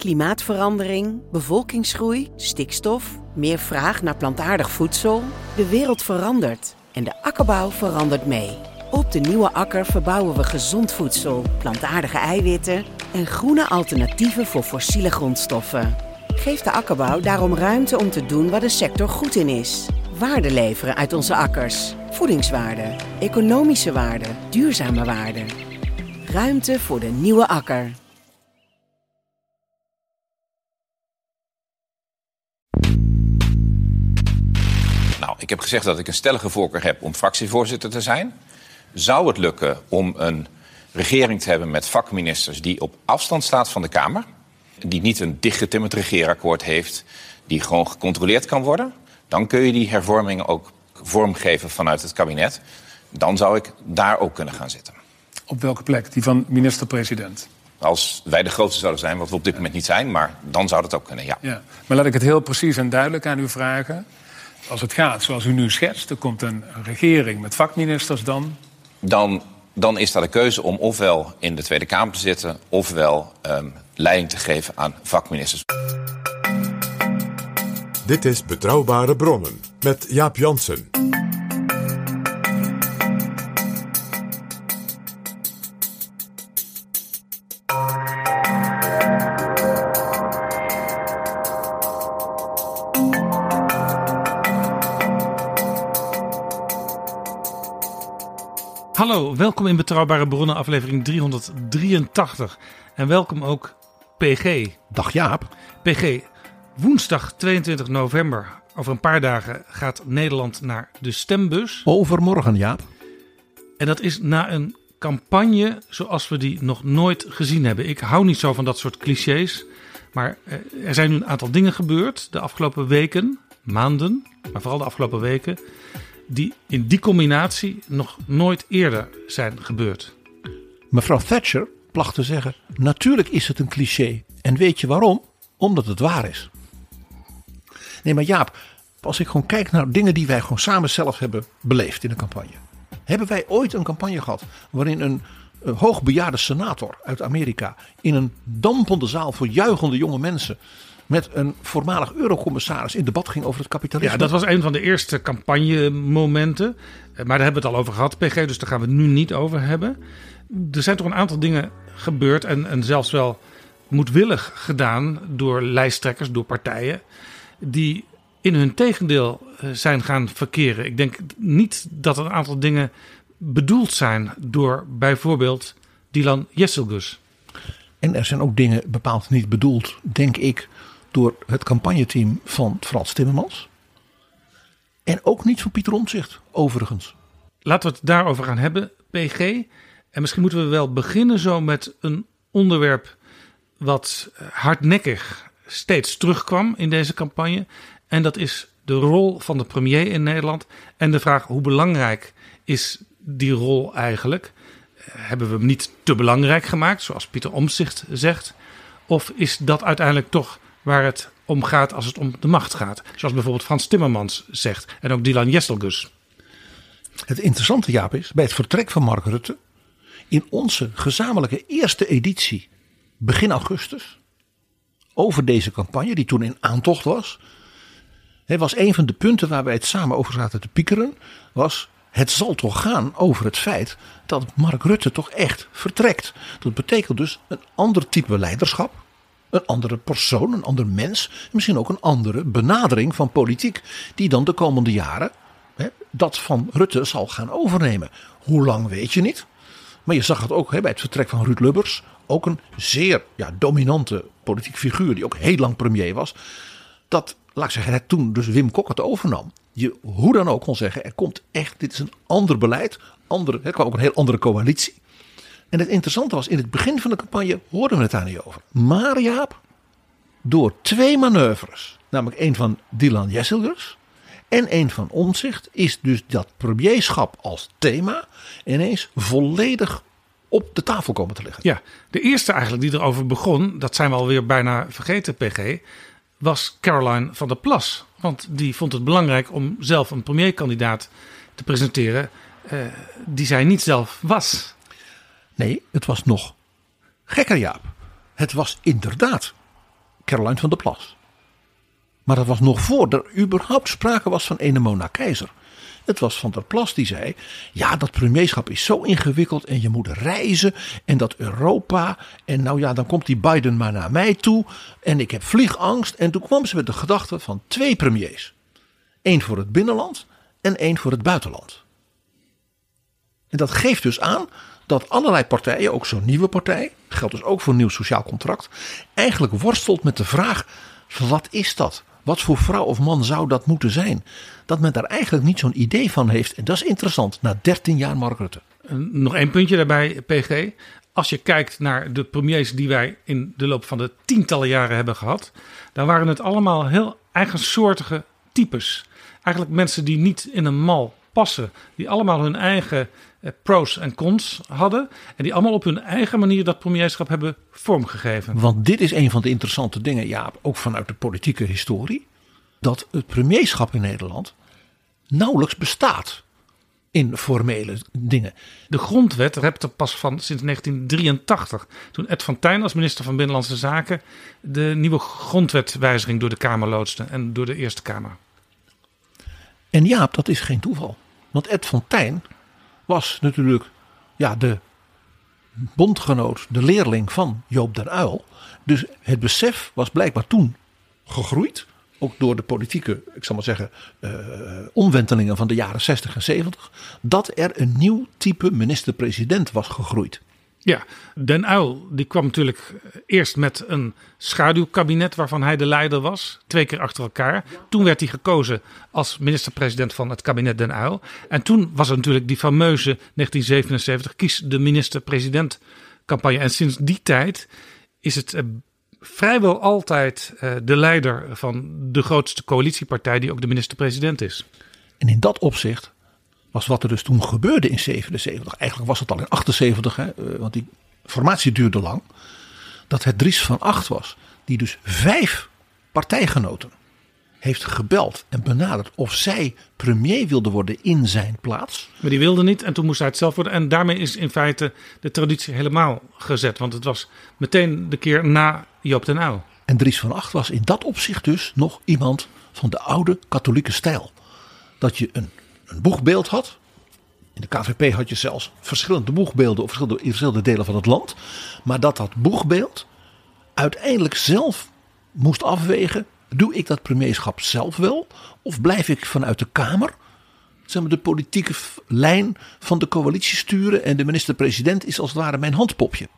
Klimaatverandering, bevolkingsgroei, stikstof, meer vraag naar plantaardig voedsel. De wereld verandert en de akkerbouw verandert mee. Op de nieuwe akker verbouwen we gezond voedsel, plantaardige eiwitten en groene alternatieven voor fossiele grondstoffen. Geef de akkerbouw daarom ruimte om te doen waar de sector goed in is. Waarde leveren uit onze akkers. Voedingswaarde, economische waarde, duurzame waarde. Ruimte voor de nieuwe akker. Ik heb gezegd dat ik een stellige voorkeur heb om fractievoorzitter te zijn. Zou het lukken om een regering te hebben met vakministers die op afstand staat van de Kamer, die niet een dichtgetimmerd regeerakkoord heeft, die gewoon gecontroleerd kan worden, dan kun je die hervormingen ook vormgeven vanuit het kabinet. Dan zou ik daar ook kunnen gaan zitten. Op welke plek? Die van minister-president? Als wij de grootste zouden zijn, wat we op dit moment niet zijn, maar dan zou dat ook kunnen, ja. Ja. Maar laat ik het heel precies en duidelijk aan u vragen. Als het gaat zoals u nu schetst, er komt een regering met vakministers dan. Dan, dan is daar de keuze om ofwel in de Tweede Kamer te zitten, ofwel ehm, leiding te geven aan vakministers. Dit is Betrouwbare Bronnen met Jaap Jansen. Welkom in Betrouwbare Bronnen, aflevering 383. En welkom ook PG. Dag Jaap. PG, woensdag 22 november, over een paar dagen, gaat Nederland naar de stembus. Overmorgen Jaap. En dat is na een campagne zoals we die nog nooit gezien hebben. Ik hou niet zo van dat soort clichés. Maar eh, er zijn nu een aantal dingen gebeurd de afgelopen weken, maanden, maar vooral de afgelopen weken. Die in die combinatie nog nooit eerder zijn gebeurd. Mevrouw Thatcher placht te zeggen: Natuurlijk is het een cliché. En weet je waarom? Omdat het waar is. Nee, maar Jaap, als ik gewoon kijk naar dingen die wij gewoon samen zelf hebben beleefd in de campagne. Hebben wij ooit een campagne gehad waarin een, een hoogbejaarde senator uit Amerika in een dampende zaal voor juichende jonge mensen met een voormalig eurocommissaris in debat ging over het kapitalisme? Ja, dat was een van de eerste campagnemomenten. Eh, Maar daar hebben we het al over gehad, PG, dus daar gaan we het nu niet over hebben. Er zijn toch een aantal dingen gebeurd en, en zelfs wel moedwillig gedaan door lijsttrekkers, door partijen, die in hun tegendeel eh, zijn gaan verkeren. Ik denk niet dat een aantal dingen bedoeld zijn door bijvoorbeeld Dylan Jesselgus. En er zijn ook dingen bepaald niet bedoeld, denk ik, door het campagneteam van Frans Timmermans. En ook niet van Pieter Omtzigt, overigens. Laten we het daarover gaan hebben, PG. En misschien moeten we wel beginnen zo met een onderwerp wat hardnekkig steeds terugkwam in deze campagne. En dat is de rol van de premier in Nederland. En de vraag hoe belangrijk is die rol eigenlijk? Eh, Hebben we hem niet te belangrijk gemaakt, zoals Pieter Omtzigt zegt? Of is dat uiteindelijk toch waar het om gaat als het om de macht gaat? Zoals bijvoorbeeld Frans Timmermans zegt en ook Dylan Jesselgus. Het interessante, Jaap, is bij het vertrek van Mark Rutte. in onze gezamenlijke eerste editie, begin augustus. over deze campagne, die toen in aantocht was. was een van de punten waar wij het samen over zaten te piekeren. was het zal toch gaan over het feit dat Mark Rutte toch echt vertrekt. Dat betekent dus een ander type leiderschap. Een andere persoon, een ander mens. Misschien ook een andere benadering van politiek. Die dan de komende jaren hè, dat van Rutte zal gaan overnemen. Hoe lang weet je niet. Maar je zag het ook hè, bij het vertrek van Ruud Lubbers. Ook een zeer ja, dominante politiek figuur die ook heel lang premier was. Dat, laat ik zeggen, toen dus Wim Kok het overnam. Je hoe dan ook kon zeggen, er komt echt, dit is een ander beleid. Andere, er kwam ook een heel andere coalitie. En het interessante was, in het begin van de campagne hoorden we het daar niet over. Maar Jaap, door twee manoeuvres, namelijk een van Dylan Jesselgers en een van Omzicht, is dus dat premierschap als thema ineens volledig op de tafel komen te liggen. Ja, de eerste eigenlijk die erover begon, dat zijn we alweer bijna vergeten, PG, was Caroline van der Plas. Want die vond het belangrijk om zelf een premierkandidaat te presenteren eh, die zij niet zelf was. Nee, het was nog gekker Jaap. Het was inderdaad Caroline van der Plas. Maar dat was nog voor er überhaupt sprake was van ene Mona Keizer. Het was Van der Plas die zei: Ja, dat premierschap is zo ingewikkeld en je moet reizen en dat Europa. En nou ja, dan komt die Biden maar naar mij toe en ik heb vliegangst. En toen kwam ze met de gedachte van twee premiers: één voor het binnenland en één voor het buitenland. En dat geeft dus aan dat allerlei partijen, ook zo'n nieuwe partij, geldt dus ook voor een nieuw sociaal contract, eigenlijk worstelt met de vraag: wat is dat? Wat voor vrouw of man zou dat moeten zijn? Dat men daar eigenlijk niet zo'n idee van heeft. En dat is interessant, na 13 jaar Mark Rutte. Nog één puntje daarbij, PG. Als je kijkt naar de premiers die wij in de loop van de tientallen jaren hebben gehad, dan waren het allemaal heel eigensoortige types. Eigenlijk mensen die niet in een mal passen, die allemaal hun eigen pros en cons hadden. En die allemaal op hun eigen manier dat premierschap hebben vormgegeven. Want dit is een van de interessante dingen, ja, ook vanuit de politieke historie. Dat het premierschap in Nederland nauwelijks bestaat in formele dingen. De grondwet rept er pas van sinds 1983. Toen Ed van Tijn als minister van Binnenlandse Zaken de nieuwe grondwetwijziging door de Kamer loodste en door de Eerste Kamer. En Jaap, dat is geen toeval. Want Ed van Tijn was natuurlijk ja, de bondgenoot, de leerling van Joop den Uil. Dus het besef was blijkbaar toen gegroeid. Ook door de politieke, ik zal maar zeggen, uh, omwentelingen van de jaren 60 en 70. Dat er een nieuw type minister-president was gegroeid. Ja, Den Uyl die kwam natuurlijk eerst met een schaduwkabinet waarvan hij de leider was. Twee keer achter elkaar. Toen werd hij gekozen als minister-president van het kabinet Den Uyl. En toen was er natuurlijk die fameuze 1977 kies de minister-president campagne. En sinds die tijd is het eh, vrijwel altijd eh, de leider van de grootste coalitiepartij die ook de minister-president is. En in dat opzicht was wat er dus toen gebeurde in 77. Eigenlijk was het al in 78, hè, eh, want die formatie duurde lang. Dat het Dries van Acht was, die dus vijf partijgenoten heeft gebeld en benaderd of zij premier wilde worden in zijn plaats. Maar die wilde niet en toen moest hij het zelf worden. En daarmee is in feite de traditie helemaal gezet. Want het was meteen de keer na Joop den Uyl. En Dries van Acht was in dat opzicht dus nog iemand van de oude katholieke stijl. Dat je een een boegbeeld had. In de KVP had je zelfs verschillende boegbeelden op verschillende, in verschillende delen van het land. Maar dat dat boegbeeld uiteindelijk zelf moest afwegen. Doe ik dat premierschap zelf wel? Of blijf ik vanuit de Kamer zeg maar, de politieke lijn van de coalitie sturen? En de minister-president is als het ware mijn handpopje.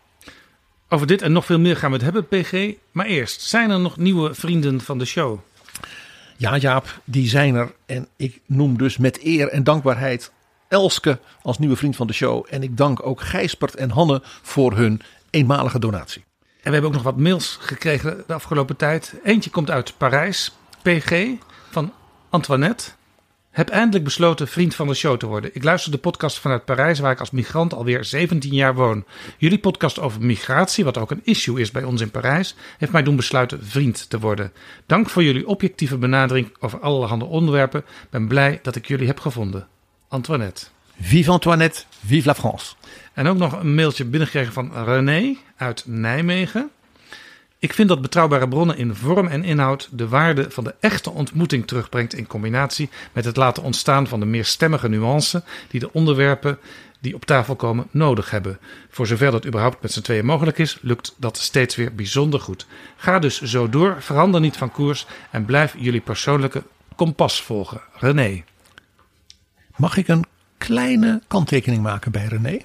Over dit en nog veel meer gaan we het hebben, PG. Maar eerst, zijn er nog nieuwe vrienden van de show? Ja, Jaap, die zijn er. En ik noem dus met eer en dankbaarheid Elske als nieuwe vriend van de show. En ik dank ook Gijsbert en Hanne voor hun eenmalige donatie. En we hebben ook nog wat mails gekregen de afgelopen tijd. Eentje komt uit Parijs, PG, van Antoinette. Heb eindelijk besloten vriend van de show te worden. Ik luister de podcast vanuit Parijs, waar ik als migrant alweer 17 jaar woon. Jullie podcast over migratie, wat ook een issue is bij ons in Parijs, heeft mij doen besluiten vriend te worden. Dank voor jullie objectieve benadering over allerhande onderwerpen. Ben blij dat ik jullie heb gevonden. Antoinette. Vive Antoinette, vive la France. En ook nog een mailtje binnengekregen van René uit Nijmegen. Ik vind dat betrouwbare bronnen in vorm en inhoud de waarde van de echte ontmoeting terugbrengt in combinatie met het laten ontstaan van de meerstemmige nuance die de onderwerpen die op tafel komen nodig hebben. Voor zover dat überhaupt met z'n tweeën mogelijk is, lukt dat steeds weer bijzonder goed. Ga dus zo door, verander niet van koers en blijf jullie persoonlijke kompas volgen. René. Mag ik een kleine kanttekening maken bij René?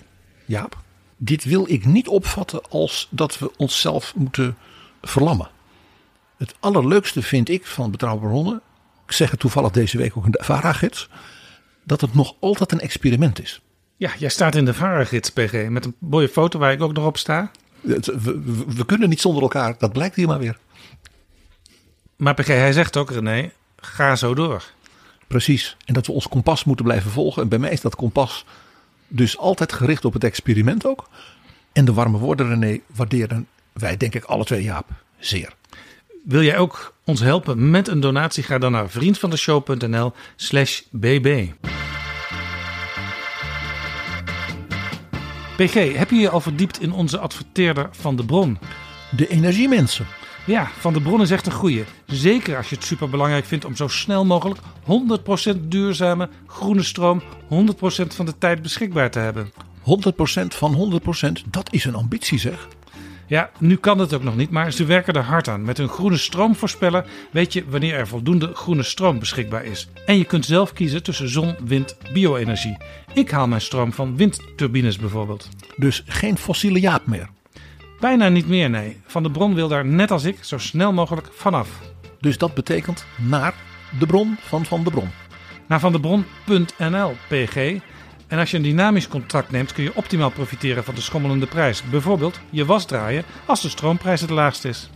Jaap. Dit wil ik niet opvatten als dat we onszelf moeten verlammen. Het allerleukste vind ik van Betrouwbare Bronnen, ik zeg het toevallig deze week ook in de vara dat het nog altijd een experiment is. Ja, jij staat in de varengids, PG, met een mooie foto waar ik ook nog op sta. Het- We, we- we kunnen niet zonder elkaar, dat blijkt hier maar weer. Maar PG, hij zegt ook, René, ga zo door. Precies. En dat we ons kompas moeten blijven volgen. En bij mij is dat kompas dus altijd gericht op het experiment ook. En de warme woorden, René, waarderen wij, denk ik, alle twee, Jaap, zeer. Wil jij ook ons helpen met een donatie? Ga dan naar vriendvandeshow.nl slash bb. PG, heb je je al verdiept in onze adverteerder Van de Bron? De energiemensen. Ja, Van de Bron is echt een goeie. Zeker als je het superbelangrijk vindt om zo snel mogelijk 100% duurzame groene stroom 100% van de tijd beschikbaar te hebben. 100% van 100%, dat is een ambitie zeg. Ja, nu kan het ook nog niet, maar ze werken er hard aan. Met hun groene stroomvoorspeller weet je wanneer er voldoende groene stroom beschikbaar is. En je kunt zelf kiezen tussen zon, wind, bio-energie. Ik haal mijn stroom van windturbines bijvoorbeeld. Dus geen fossiele Jaap meer. Bijna niet meer, nee. Van de Bron wil daar net als ik zo snel mogelijk vanaf. Dus dat betekent naar de bron van Van de Bron. Naar vandebron.nl, PG. En als je een dynamisch contract neemt, kun je optimaal profiteren van de schommelende prijs. Bijvoorbeeld je was draaien als de stroomprijs het laagst is.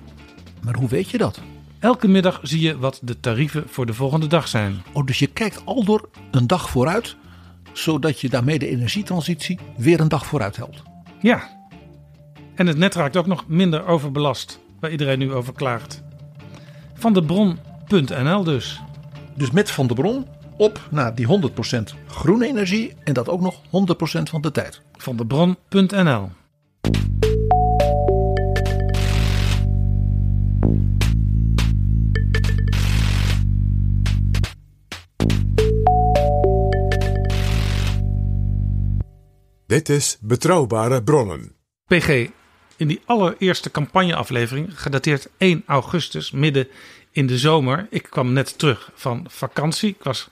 Maar hoe weet je dat? Elke middag zie je wat de tarieven voor de volgende dag zijn. Oh, dus je kijkt al door een dag vooruit, zodat je daarmee de energietransitie weer een dag vooruit helpt. Ja. En het net raakt ook nog minder overbelast, waar iedereen nu over klaagt. Vandebron.nl dus. Dus met Van de Bron op naar die 100% groene energie en dat ook nog 100% van de tijd. Vandebron.nl. Dit is Betrouwbare Bronnen. PG, in die allereerste campagneaflevering, gedateerd 1 augustus, midden in de zomer. Ik kwam net terug van vakantie. Ik was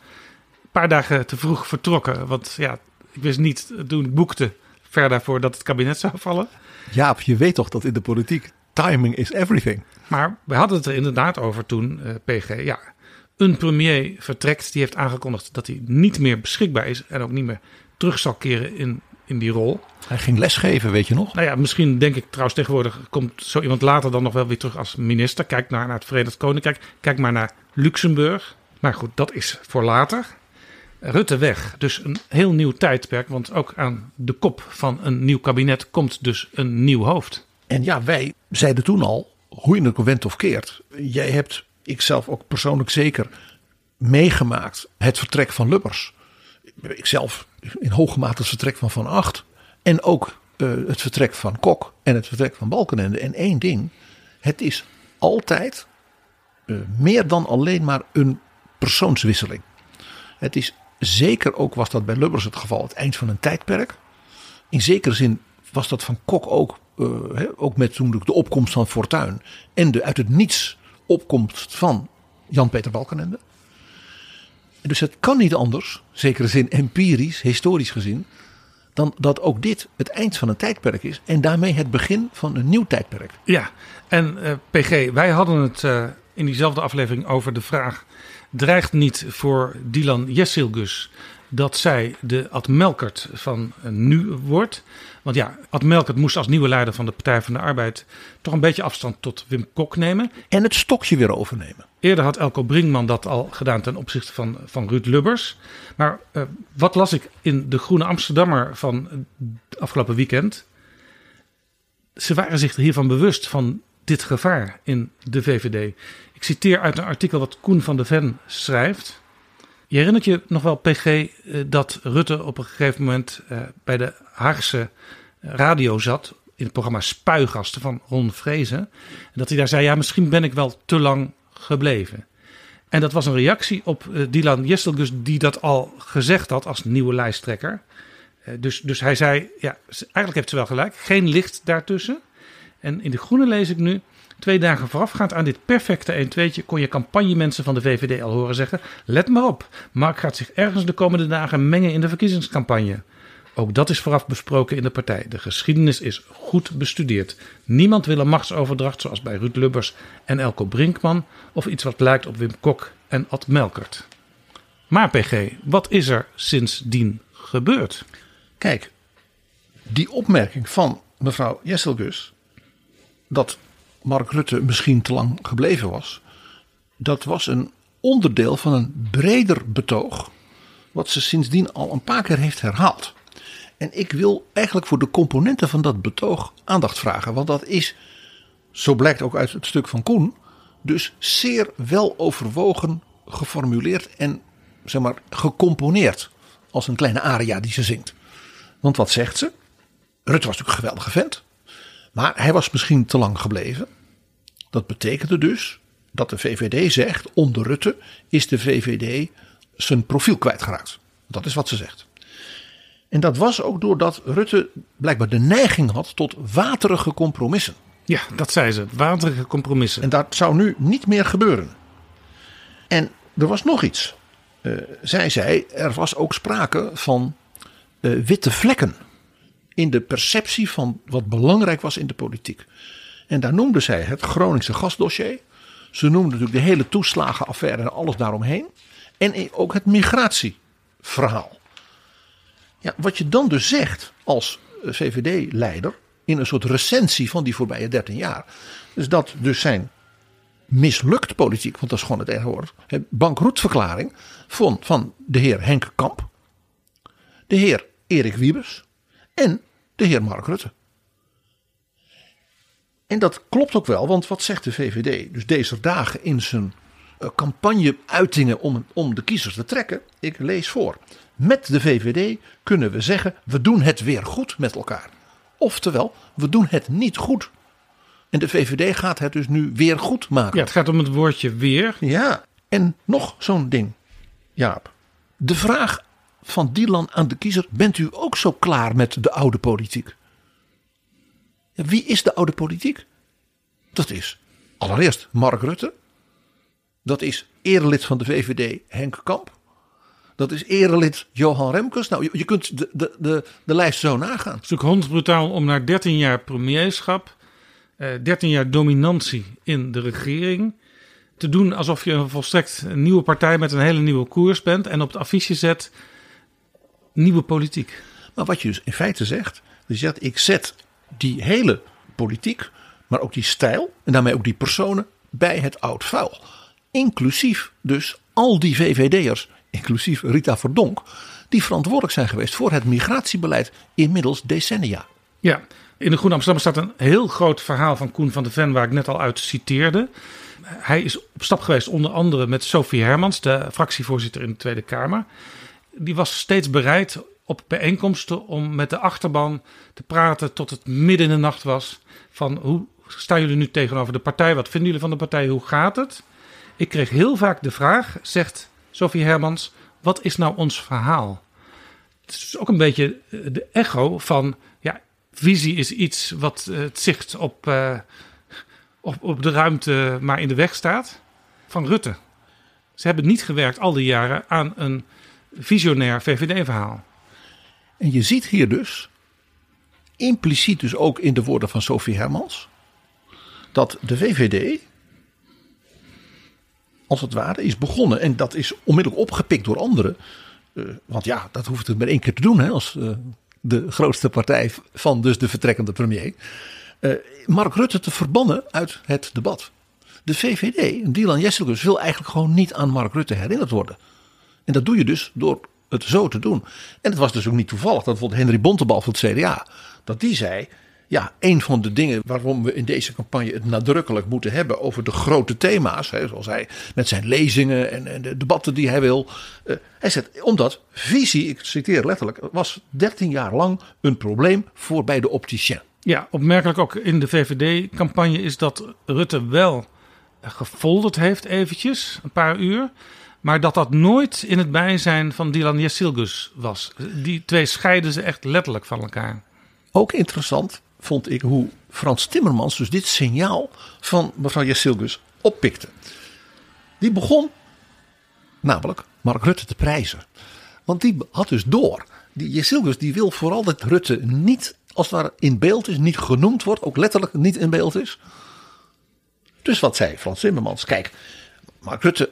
een paar dagen te vroeg vertrokken. Want ja, ik wist niet toen ik boekte ver daarvoor dat het kabinet zou vallen. Jaap, je weet toch dat in de politiek timing is everything. Maar we hadden het er inderdaad over toen, eh, PG. Ja, een premier vertrekt. Die heeft aangekondigd dat hij niet meer beschikbaar is. En ook niet meer terug zal keren in, in die rol. Hij ging lesgeven, weet je nog? Nou ja, misschien denk ik trouwens tegenwoordig komt zo iemand later dan nog wel weer terug als minister. Kijk naar, naar het Verenigd Koninkrijk. Kijk maar naar Luxemburg. Maar goed, dat is voor later. Rutte weg. Dus een heel nieuw tijdperk. Want ook aan de kop van een nieuw kabinet komt dus een nieuw hoofd. En ja, wij zeiden toen al, hoe je het ook went of keert. Jij hebt, ikzelf ook persoonlijk zeker, meegemaakt het vertrek van Lubbers. Ikzelf in hoge mate het vertrek van Van Acht. En ook eh, het vertrek van Kok en het vertrek van Balkenende. En één ding, het is altijd eh, meer dan alleen maar een persoonswisseling. Het is zeker ook, was dat bij Lubbers het geval, het eind van een tijdperk. In zekere zin was dat van Kok ook, eh, ook met toen de opkomst van Fortuin. En de uit het niets opkomst van Jan-Peter Balkenende. Dus het kan niet anders, zekere zin empirisch, historisch gezien, dan dat ook dit het eind van een tijdperk is. En daarmee het begin van een nieuw tijdperk. Ja, en eh, PG, wij hadden het eh, in diezelfde aflevering over de vraag: dreigt niet voor Dylan Jessilgus dat zij de Ad Melkert van eh, nu wordt? Want ja, Ad Melkert moest als nieuwe leider van de Partij van de Arbeid toch een beetje afstand tot Wim Kok nemen. En het stokje weer overnemen. Eerder had Elko Brinkman dat al gedaan ten opzichte van, van Ruud Lubbers. Maar eh, wat las ik in de Groene Amsterdammer van het afgelopen weekend? Ze waren zich er hiervan bewust van dit gevaar in de VVD. Ik citeer uit een artikel wat Koen van de Ven schrijft. Je herinnert je nog wel, PG, eh, dat Rutte op een gegeven moment eh, bij de Haagse radio zat. In het programma Spuigasten van Ron Vrezen. En dat hij daar zei: Ja, misschien ben ik wel te lang gebleven. En dat was een reactie op uh, Dylan Jesselgus, die dat al gezegd had als nieuwe lijsttrekker. Uh, dus, dus hij zei: Ja, eigenlijk heeft ze wel gelijk. Geen licht daartussen. En in de Groene lees ik nu. Twee dagen voorafgaand aan dit perfecte 1-2'tje kon je campagnemensen van de VVD al horen zeggen: Let maar op, Mark gaat zich ergens de komende dagen mengen in de verkiezingscampagne. Ook dat is vooraf besproken in de partij. De geschiedenis is goed bestudeerd. Niemand wil een machtsoverdracht zoals bij Ruud Lubbers en Elko Brinkman of iets wat lijkt op Wim Kok en Ad Melkert. Maar PG, wat is er sindsdien gebeurd? Kijk, die opmerking van mevrouw Jesselgus. dat Mark Rutte misschien te lang gebleven was. dat was een onderdeel van een breder betoog. wat ze sindsdien al een paar keer heeft herhaald. En ik wil eigenlijk voor de componenten van dat betoog aandacht vragen. Want dat is, zo blijkt ook uit het stuk van Koen. dus zeer wel overwogen, geformuleerd en zeg maar gecomponeerd. Als een kleine aria die ze zingt. Want wat zegt ze? Rutte was natuurlijk een geweldige vent. Maar hij was misschien te lang gebleven. Dat betekende dus dat de VVD zegt: onder Rutte is de VVD zijn profiel kwijtgeraakt. Dat is wat ze zegt. En dat was ook doordat Rutte blijkbaar de neiging had tot waterige compromissen. Ja, dat zei ze. Waterige compromissen. En dat zou nu niet meer gebeuren. En er was nog iets. Uh, zij zei, er was ook sprake van uh, witte vlekken in de perceptie van wat belangrijk was in de politiek. En daar noemde zij het Groningse gasdossier. Ze noemde natuurlijk de hele toeslagenaffaire en alles daaromheen. En ook het migratieverhaal. Ja, wat je dan dus zegt als VVD-leider in een soort recensie van die voorbije 13 jaar. is dat dus zijn mislukt politiek, want dat is gewoon het enige woord. Bankroetverklaring van, van de heer Henk Kamp, de heer Erik Wiebes en de heer Mark Rutte. En dat klopt ook wel, want wat zegt de VVD? Dus deze dagen in zijn uh, campagne-uitingen om, om de kiezers te trekken. Ik lees voor. Met de VVD kunnen we zeggen: we doen het weer goed met elkaar. Oftewel, we doen het niet goed. En de VVD gaat het dus nu weer goed maken. Ja, het gaat om het woordje weer. Ja, en nog zo'n ding, Jaap. De vraag van Dylan aan de kiezer: bent u ook zo klaar met de oude politiek? Ja, wie is de oude politiek? Dat is allereerst Mark Rutte. Dat is erelid van de VVD Henk Kamp. Dat is erelid Johan Remkes. Nou, je, je kunt de, de, de, de lijst zo nagaan. Het is natuurlijk hondsbrutaal om na 13 jaar premierschap, eh, 13 jaar dominantie in de regering, te doen alsof je een volstrekt een nieuwe partij met een hele nieuwe koers bent en op het affiche zet nieuwe politiek. Maar wat je dus in feite zegt, je zegt ik zet die hele politiek, maar ook die stijl en daarmee ook die personen bij het oud vuil. Inclusief dus al die VVD'ers, inclusief Rita Verdonk, die verantwoordelijk zijn geweest voor het migratiebeleid inmiddels decennia. Ja, in de Groene Amsterdam staat een heel groot verhaal van Koen van de Ven, waar ik net al uit citeerde. Hij is op stap geweest onder andere met Sophie Hermans, de fractievoorzitter in de Tweede Kamer. Die was steeds bereid op bijeenkomsten om met de achterban te praten tot het midden in de nacht was. Van hoe staan jullie nu tegenover de partij? Wat vinden jullie van de partij? Hoe gaat het? Ik kreeg heel vaak de vraag, zegt Sophie Hermans, wat is nou ons verhaal? Het is ook een beetje de echo van, ja, visie is iets wat het zicht op, uh, op, op de ruimte maar in de weg staat. Van Rutte. Ze hebben niet gewerkt al die jaren aan een visionair VVD-verhaal. En je ziet hier dus, impliciet dus ook in de woorden van Sophie Hermans, dat de VVD, als het ware, is begonnen. En dat is onmiddellijk opgepikt door anderen. Uh, want ja, dat hoeft het maar één keer te doen hè, als uh, de grootste partij van dus de vertrekkende premier. Uh, Mark Rutte te verbannen uit het debat. De VVD, Dylan Jesselgus, wil eigenlijk gewoon niet aan Mark Rutte herinnerd worden. En dat doe je dus door het zo te doen. En het was dus ook niet toevallig dat bijvoorbeeld Henry Bontebal van het CDA, dat die zei, ja, een van de dingen waarom we in deze campagne het nadrukkelijk moeten hebben over de grote thema's, hè, zoals hij met zijn lezingen en, en de debatten die hij wil. Uh, hij zegt, omdat visie, ik citeer letterlijk, was 13 jaar lang een probleem voor bij de opticien. Ja, opmerkelijk ook in de VVD-campagne is dat Rutte wel gefolderd heeft eventjes, een paar uur. Maar dat dat nooit in het bijzijn van Dylan Jessilgus was. Die twee scheiden ze echt letterlijk van elkaar. Ook interessant vond ik hoe Frans Timmermans dus dit signaal van mevrouw Jessilgus oppikte. Die begon namelijk Mark Rutte te prijzen. Want die had dus door. Die Jessilgus die wil vooral dat Rutte niet als het ware in beeld is, niet genoemd wordt, ook letterlijk niet in beeld is. Dus wat zei Frans Timmermans? Kijk, Mark Rutte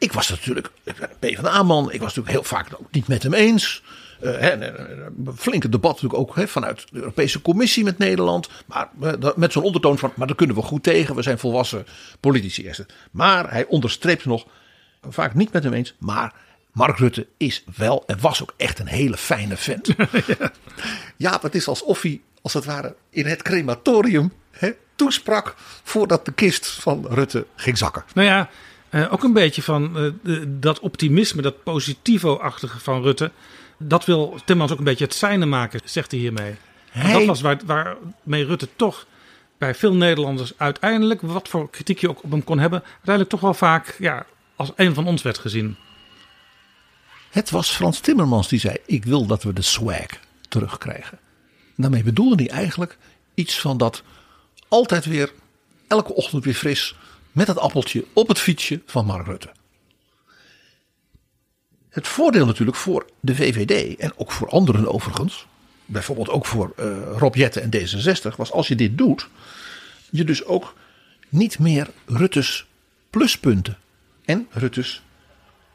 ik was natuurlijk, PvdA-man, ik was natuurlijk heel vaak ook niet met hem eens. Eh, een flinke debat natuurlijk ook hè, vanuit de Europese Commissie met Nederland. Maar eh, met zo'n ondertoon van, maar daar kunnen we goed tegen. We zijn volwassen politici. Maar hij onderstreept nog, vaak niet met hem eens, maar Mark Rutte is wel en was ook echt een hele fijne vent. ja, het is alsof hij, als het ware, in het crematorium hè, toesprak voordat de kist van Rutte ging zakken. Nou ja, eh, ook een beetje van eh, dat optimisme, dat positivo-achtige van Rutte. Dat wil Timmans ook een beetje het zijne maken, zegt hij hiermee. Hij- Dat was waar, waarmee Rutte toch bij veel Nederlanders uiteindelijk, wat voor kritiek je ook op hem kon hebben, uiteindelijk toch wel vaak ja, als een van ons werd gezien. Het was Frans Timmermans die zei: Ik wil dat we de swag terugkrijgen. Daarmee bedoelde hij eigenlijk iets van dat altijd weer, elke ochtend weer fris, met het appeltje op het fietsje van Mark Rutte. Het voordeel natuurlijk voor de VVD en ook voor anderen overigens, bijvoorbeeld ook voor eh, Rob Jetten en D66, was als je dit doet, je dus ook niet meer Rutte's pluspunten en Rutte's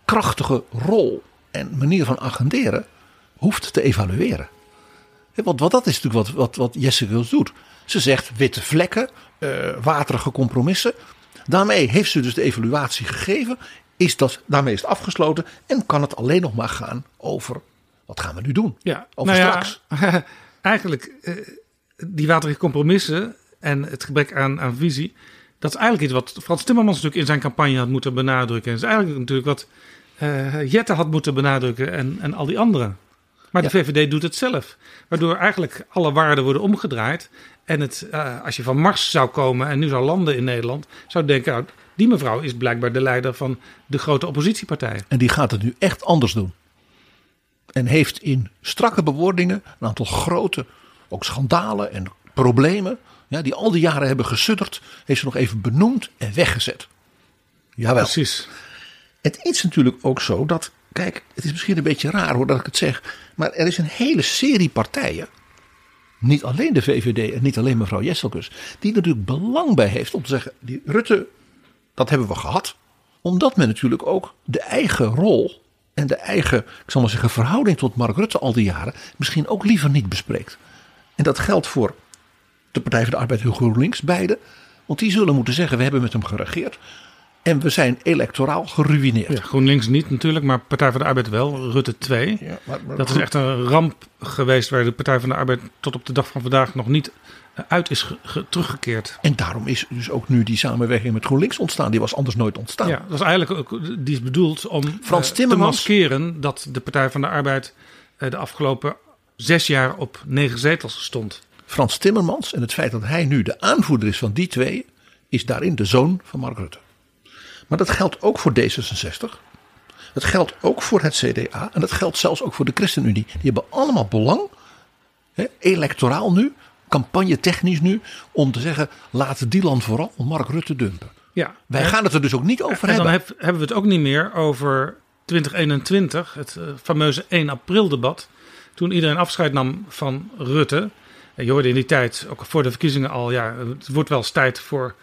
krachtige rol en manier van agenderen hoeft te evalueren. Want, want dat is natuurlijk wat, wat, wat Jesse Wils doet. Ze zegt witte vlekken, eh, waterige compromissen. Daarmee heeft ze dus de evaluatie gegeven. Is dat, daarmee is het afgesloten en kan het alleen nog maar gaan over wat gaan we nu doen? Ja, Over nou ja, straks. eigenlijk eh, die waterige compromissen en het gebrek aan, aan visie. Dat is eigenlijk iets wat Frans Timmermans natuurlijk in zijn campagne had moeten benadrukken. En is eigenlijk natuurlijk wat eh Jette had moeten benadrukken en, en al die anderen. Maar de. VVD doet het zelf. Waardoor eigenlijk alle waarden worden omgedraaid. En het, eh, als je van Mars zou komen en nu zou landen in Nederland, zou denken, nou, die mevrouw is blijkbaar de leider van de grote oppositiepartij. En die gaat het nu echt anders doen. En heeft in strakke bewoordingen een aantal grote ook schandalen en problemen. Ja, die al die jaren hebben gesudderd. Heeft ze nog even benoemd en weggezet. Jawel. Precies. Het is natuurlijk ook zo dat. Kijk, het is misschien een beetje raar hoor dat ik het zeg. Maar er is een hele serie partijen. Niet alleen de VVD en niet alleen mevrouw Jesselkus. Die er natuurlijk belang bij heeft om te zeggen. Die Rutte, dat hebben we gehad. Omdat men natuurlijk ook de eigen rol. En de eigen, ik zal maar zeggen, verhouding tot Mark Rutte al die jaren. Misschien ook liever niet bespreekt. En dat geldt voor de Partij van de Arbeid en GroenLinks, beide. Want die zullen moeten zeggen: we hebben met hem geregeerd. En we zijn electoraal geruineerd. Ja, GroenLinks niet natuurlijk, maar Partij van de Arbeid wel. Rutte 2. Ja, maar- maar- Dat is echt een ramp geweest waar de Partij van de Arbeid tot op de dag van vandaag nog niet uit is ge- ge- teruggekeerd. En daarom is dus ook nu die samenwerking met GroenLinks ontstaan. Die was anders nooit ontstaan. Ja, dat is eigenlijk ook, die is bedoeld om Frans eh, te Timmermans- maskeren dat de Partij van de Arbeid eh, de afgelopen zes jaar op negen zetels stond. Frans Timmermans en het feit dat hij nu de aanvoerder is van die twee, is daarin de zoon van Mark Rutte. Maar dat geldt ook voor D66. Dat geldt ook voor het CDA. En dat geldt zelfs ook voor de ChristenUnie. Die hebben allemaal belang, hè, electoraal nu, campagne-technisch nu, om te zeggen: laten die land vooral Mark Rutte dumpen. Ja, Wij gaan het er dus ook niet over en dan hebben. heb- hebben we het ook niet meer over 2021, het eh, fameuze 1 april debat. Toen iedereen afscheid nam van Rutte. En je hoorde in die tijd, ook voor de verkiezingen al, ja, het wordt wel eens tijd voor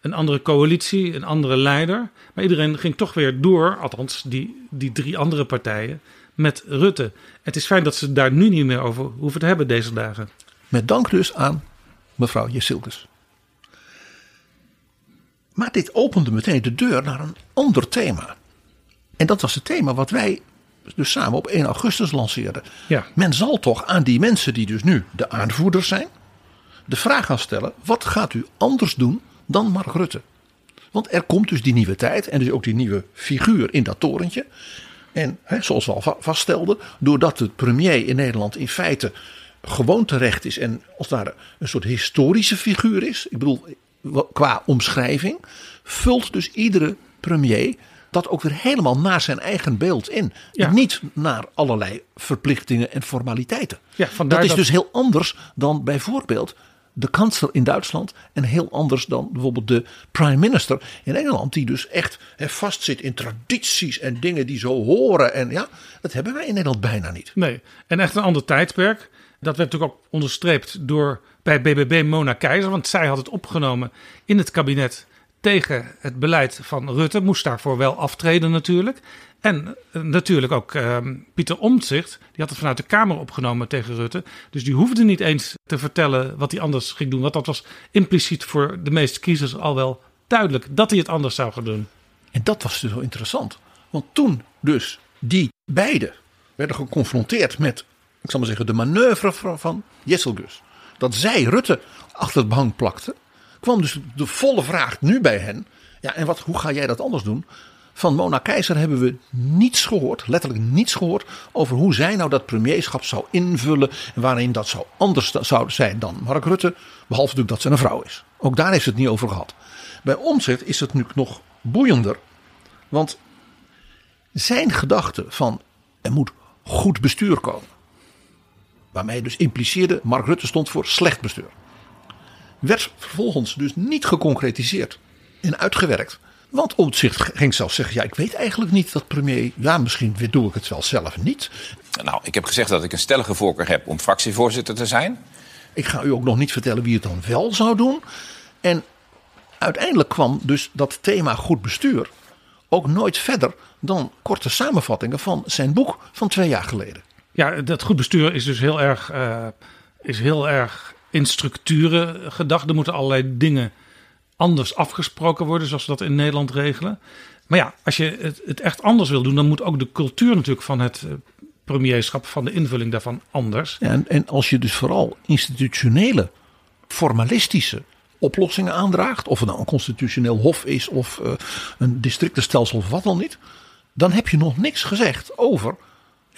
een andere coalitie, een andere leider. Maar iedereen ging toch weer door, althans die, die drie andere partijen, met Rutte. Het is fijn dat ze daar nu niet meer over hoeven te hebben deze dagen. Met dank dus aan mevrouw Jessilkes. Maar dit opende meteen de deur naar een ander thema. En dat was het thema wat wij dus samen op 1 augustus lanceerden. Ja. Men zal toch aan die mensen die dus nu de aanvoerders zijn, de vraag gaan stellen: wat gaat u anders doen dan Mark Rutte? Want er komt dus die nieuwe tijd en dus ook die nieuwe figuur in dat torentje. En hè, zoals we al va- vaststelden, doordat de premier in Nederland in feite gewoon terecht is en als het ware een soort historische figuur is, ik bedoel qua omschrijving, vult dus iedere premier dat ook weer helemaal naar zijn eigen beeld in. Ja. Niet naar allerlei verplichtingen en formaliteiten. Ja, dat is dat- dus heel anders dan bijvoorbeeld de kanselier in Duitsland. En heel anders dan bijvoorbeeld de prime minister in Engeland. Die dus echt hè, vastzit in tradities en dingen die zo horen. En ja, dat hebben wij in Nederland bijna niet. Nee, en echt een ander tijdperk. Dat werd natuurlijk ook onderstreept door bij BBB Mona Keizer. Want zij had het opgenomen in het kabinet tegen het beleid van Rutte, moest daarvoor wel aftreden natuurlijk. En eh, natuurlijk ook uh, Pieter Omtzigt, die had het vanuit de Kamer opgenomen tegen Rutte. Dus die hoefde niet eens te vertellen wat hij anders ging doen. Want dat was impliciet voor de meeste kiezers al wel duidelijk dat hij het anders zou gaan doen. En dat was dus wel interessant. Want toen dus die beiden werden geconfronteerd met, ik zal maar zeggen, de manoeuvre van, van Jesselgus. Dat zij Rutte achter het behang plakte. Kwam dus de volle vraag nu bij hen. Ja, en wat, hoe ga jij dat anders doen? Van Mona Keizer hebben we niets gehoord, letterlijk niets gehoord, over hoe zij nou dat premierschap zou invullen en waarin dat zou anders zou zijn dan Mark Rutte, behalve natuurlijk dat ze een vrouw is. Ook daar heeft ze het niet over gehad. Bij Omtzigt is het nu nog boeiender, want zijn gedachte van er moet goed bestuur komen, waarmee dus impliceerde Mark Rutte stond voor slecht bestuur, werd vervolgens dus niet geconcretiseerd en uitgewerkt. Want Omtzigt ging zelfs zeggen: Ja, ik weet eigenlijk niet dat premier. Ja, misschien doe ik het wel zelf niet. Nou, ik heb gezegd dat ik een stellige voorkeur heb om fractievoorzitter te zijn. Ik ga u ook nog niet vertellen wie het dan wel zou doen. En uiteindelijk kwam dus dat thema goed bestuur ook nooit verder dan korte samenvattingen van zijn boek van twee jaar geleden. Ja, dat goed bestuur is dus heel erg, uh, is heel erg in structuren gedacht. Er moeten allerlei dingen anders afgesproken worden, zoals we dat in Nederland regelen. Maar ja, als je het, het echt anders wil doen, dan moet ook de cultuur natuurlijk van het eh, premierschap, van de invulling daarvan anders. Ja, en, en als je dus vooral institutionele, formalistische oplossingen aandraagt, of het nou een constitutioneel hof is of uh, een districtenstelsel of wat dan niet, dan heb je nog niks gezegd over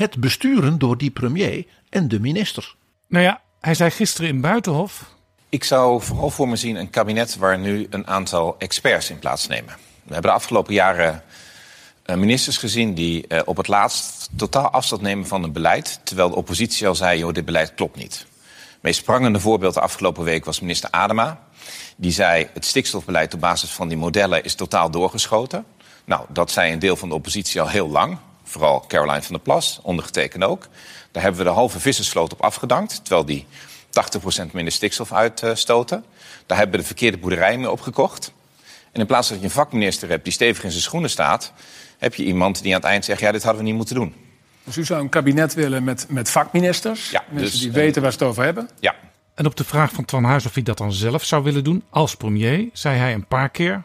het besturen door die premier en de ministers. Nou ja, hij zei gisteren in Buitenhof ik zou vooral voor me zien een kabinet waar nu een aantal experts in plaatsnemen. We hebben de afgelopen jaren eh, ministers gezien die eh, op het laatst totaal afstand nemen van een beleid. Terwijl de oppositie al zei, joh, dit beleid klopt niet. Het meest sprangende voorbeeld de afgelopen week was minister Adema. Die zei, het stikstofbeleid op basis van die modellen is totaal doorgeschoten. Nou, dat zei een deel van de oppositie al heel lang. Vooral Caroline van der Plas, ondergetekend ook. Daar hebben we de halve vissersvloot op afgedankt. Terwijl die 80% minder stikstof uitstoten. Daar hebben we de verkeerde boerderijen mee opgekocht. En in plaats dat je een vakminister hebt die stevig in zijn schoenen staat, heb je iemand die aan het eind zegt: ja, dit hadden we niet moeten doen. Dus u zou een kabinet willen met, met vakministers? Ja, mensen dus, die weten waar ze het over hebben? Ja. En op de vraag van Twan Huis of hij dat dan zelf zou willen doen als premier, zei hij een paar keer.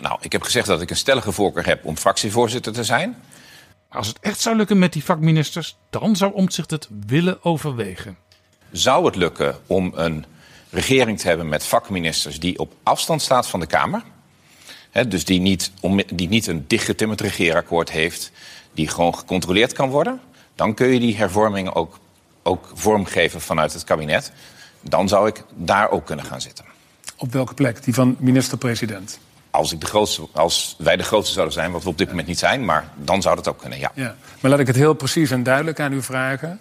Nou, ik heb gezegd dat ik een stellige voorkeur heb om fractievoorzitter te zijn. Als het echt zou lukken met die vakministers, dan zou Omtzigt het willen overwegen zou het lukken om een regering te hebben met vakministers die op afstand staat van de Kamer. dus die niet, die niet een dichtgetimmerd regeerakkoord heeft, die gewoon gecontroleerd kan worden. Dan kun je die hervormingen ook, ook vormgeven vanuit het kabinet. Dan zou ik daar ook kunnen gaan zitten. Op welke plek? Die van minister-president? Als, ik de grootste, als wij de grootste zouden zijn, wat we op dit moment niet zijn, maar dan zou dat ook kunnen, ja. ja. Maar laat ik het heel precies en duidelijk aan u vragen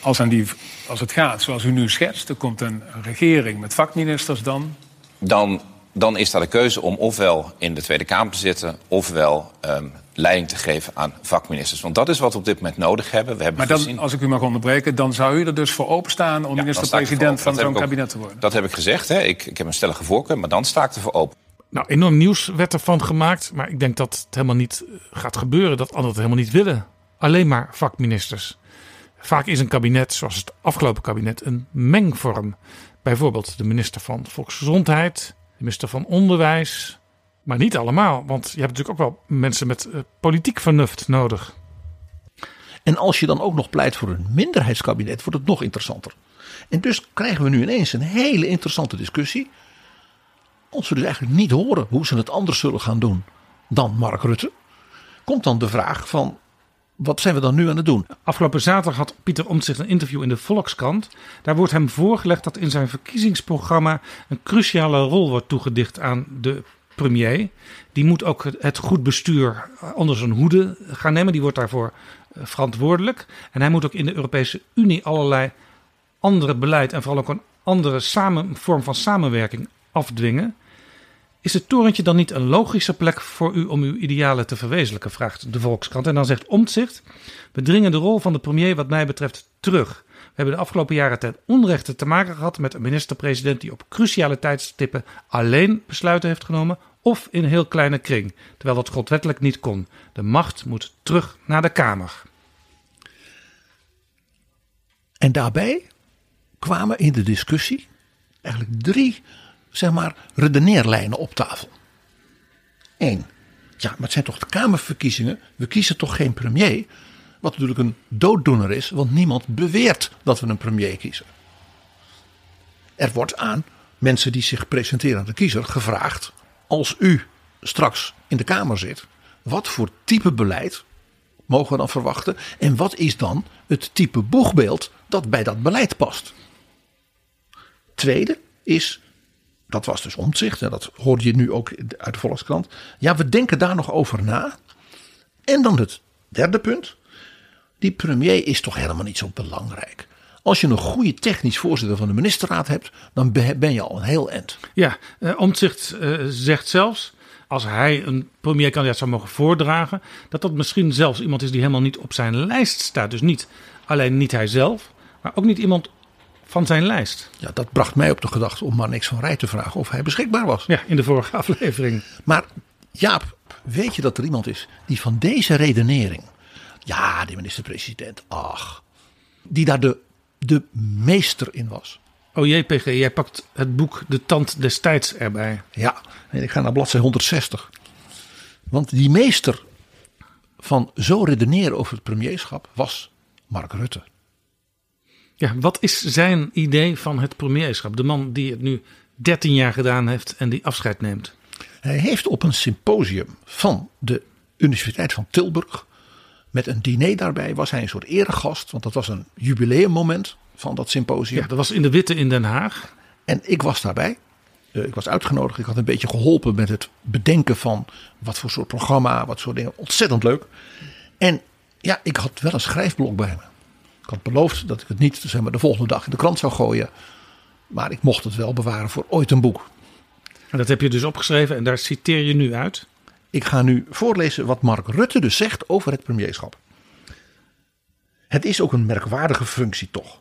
als, aan die, als het gaat zoals u nu schetst, er komt een regering met vakministers dan. Dan, dan is daar de keuze om ofwel in de Tweede Kamer te zitten, ofwel um, leiding te geven aan vakministers. Want dat is wat we op dit moment nodig hebben. We hebben maar dan, als ik u mag onderbreken, dan zou u er dus voor openstaan om minister-president van zo'n kabinet te worden? Dat heb ik gezegd. Hè. Ik, ik heb een stellige voorkeur, maar dan sta ik ervoor open. Nou, enorm nieuws werd ervan gemaakt. Maar ik denk dat het helemaal niet gaat gebeuren. Dat anderen het helemaal niet willen. Alleen maar vakministers. Vaak is een kabinet, zoals het afgelopen kabinet, een mengvorm. Bijvoorbeeld de minister van Volksgezondheid, de minister van Onderwijs. Maar niet allemaal, want je hebt natuurlijk ook wel mensen met uh, politiek vernuft nodig. En als je dan ook nog pleit voor een minderheidskabinet, wordt het nog interessanter. En dus krijgen we nu ineens een hele interessante discussie. Als we dus eigenlijk niet horen hoe ze het anders zullen gaan doen dan Mark Rutte, komt dan de vraag van wat zijn we dan nu aan het doen? Afgelopen zaterdag had Pieter Omtzigt een interview in de Volkskrant. Daar wordt hem voorgelegd dat in zijn verkiezingsprogramma een cruciale rol wordt toegedicht aan de premier. Die moet ook het goed bestuur onder zijn hoede gaan nemen. Die wordt daarvoor eh, verantwoordelijk. En hij moet ook in de Europese Unie allerlei andere beleid en vooral ook een andere vorm van samenwerking afdwingen. Is het torentje dan niet een logische plek voor u om uw idealen te verwezenlijken? vraagt de Volkskrant. En dan zegt Omtzigt: We dringen de rol van de premier, wat mij betreft, terug. hebben de afgelopen jaren ten onrechte te maken gehad met een minister-president die op cruciale tijdstippen alleen besluiten heeft genomen of in een heel kleine kring, terwijl dat grondwettelijk niet kon. De macht moet terug naar de Kamer. En daarbij kwamen in de discussie eigenlijk drie, zeg maar, redeneerlijnen op tafel. Eén, ja, maar het zijn toch de Kamerverkiezingen? We kiezen toch geen premier? Wat natuurlijk een dooddoener is, want niemand beweert dat we een premier kiezen. Er wordt aan mensen die zich presenteren aan de kiezer gevraagd: als u straks in de Kamer zit, wat voor type beleid mogen we dan verwachten? En wat is dan het type boegbeeld dat bij dat beleid past? Tweede is, dat was dus omzicht, en dat hoorde je nu ook uit de Volkskrant. Ja, we denken daar nog over na. En dan het derde punt. Die premier is toch helemaal niet zo belangrijk. Als je een goede technisch voorzitter van de ministerraad hebt, dan ben je al een heel eind. Ja, eh, Omtzigt eh, zegt zelfs, als hij een premierkandidaat zou mogen voordragen, dat dat misschien zelfs iemand is die helemaal niet op zijn lijst staat. Dus niet alleen niet hij zelf, maar ook niet iemand van zijn lijst. Ja, dat bracht mij op de gedachte om maar niks van Rij te vragen of hij beschikbaar was. Ja, in de vorige aflevering. Maar Jaap, weet je dat er iemand is die van deze redenering, ja, die minister-president, ach, die daar de, de meester in was. Oh jee, PG, jij pakt het boek De Tand des Tijds erbij. Ja, en ik ga naar bladzijde 160. Want die meester van zo redeneren over het premierschap was Mark Rutte. Ja, wat is zijn idee van het premierschap? De man die het nu 13 jaar gedaan heeft en die afscheid neemt. Hij heeft op een symposium van de Universiteit van Tilburg. Met een diner daarbij was hij een soort eregast. Want dat was een jubileummoment van dat symposium. Ja, dat was in de Witte in Den Haag. En ik was daarbij. Eh, ik was uitgenodigd. Ik had een beetje geholpen met het bedenken van wat voor soort programma, wat soort dingen. Ontzettend leuk. En ja, ik had wel een schrijfblok bij me. Ik had beloofd dat ik het niet zeg maar, de volgende dag in de krant zou gooien. Maar ik mocht het wel bewaren voor ooit een boek. En dat heb je dus opgeschreven en daar citeer je nu uit. Ik ga nu voorlezen wat Mark Rutte dus zegt over het premierschap. Het is ook een merkwaardige functie toch.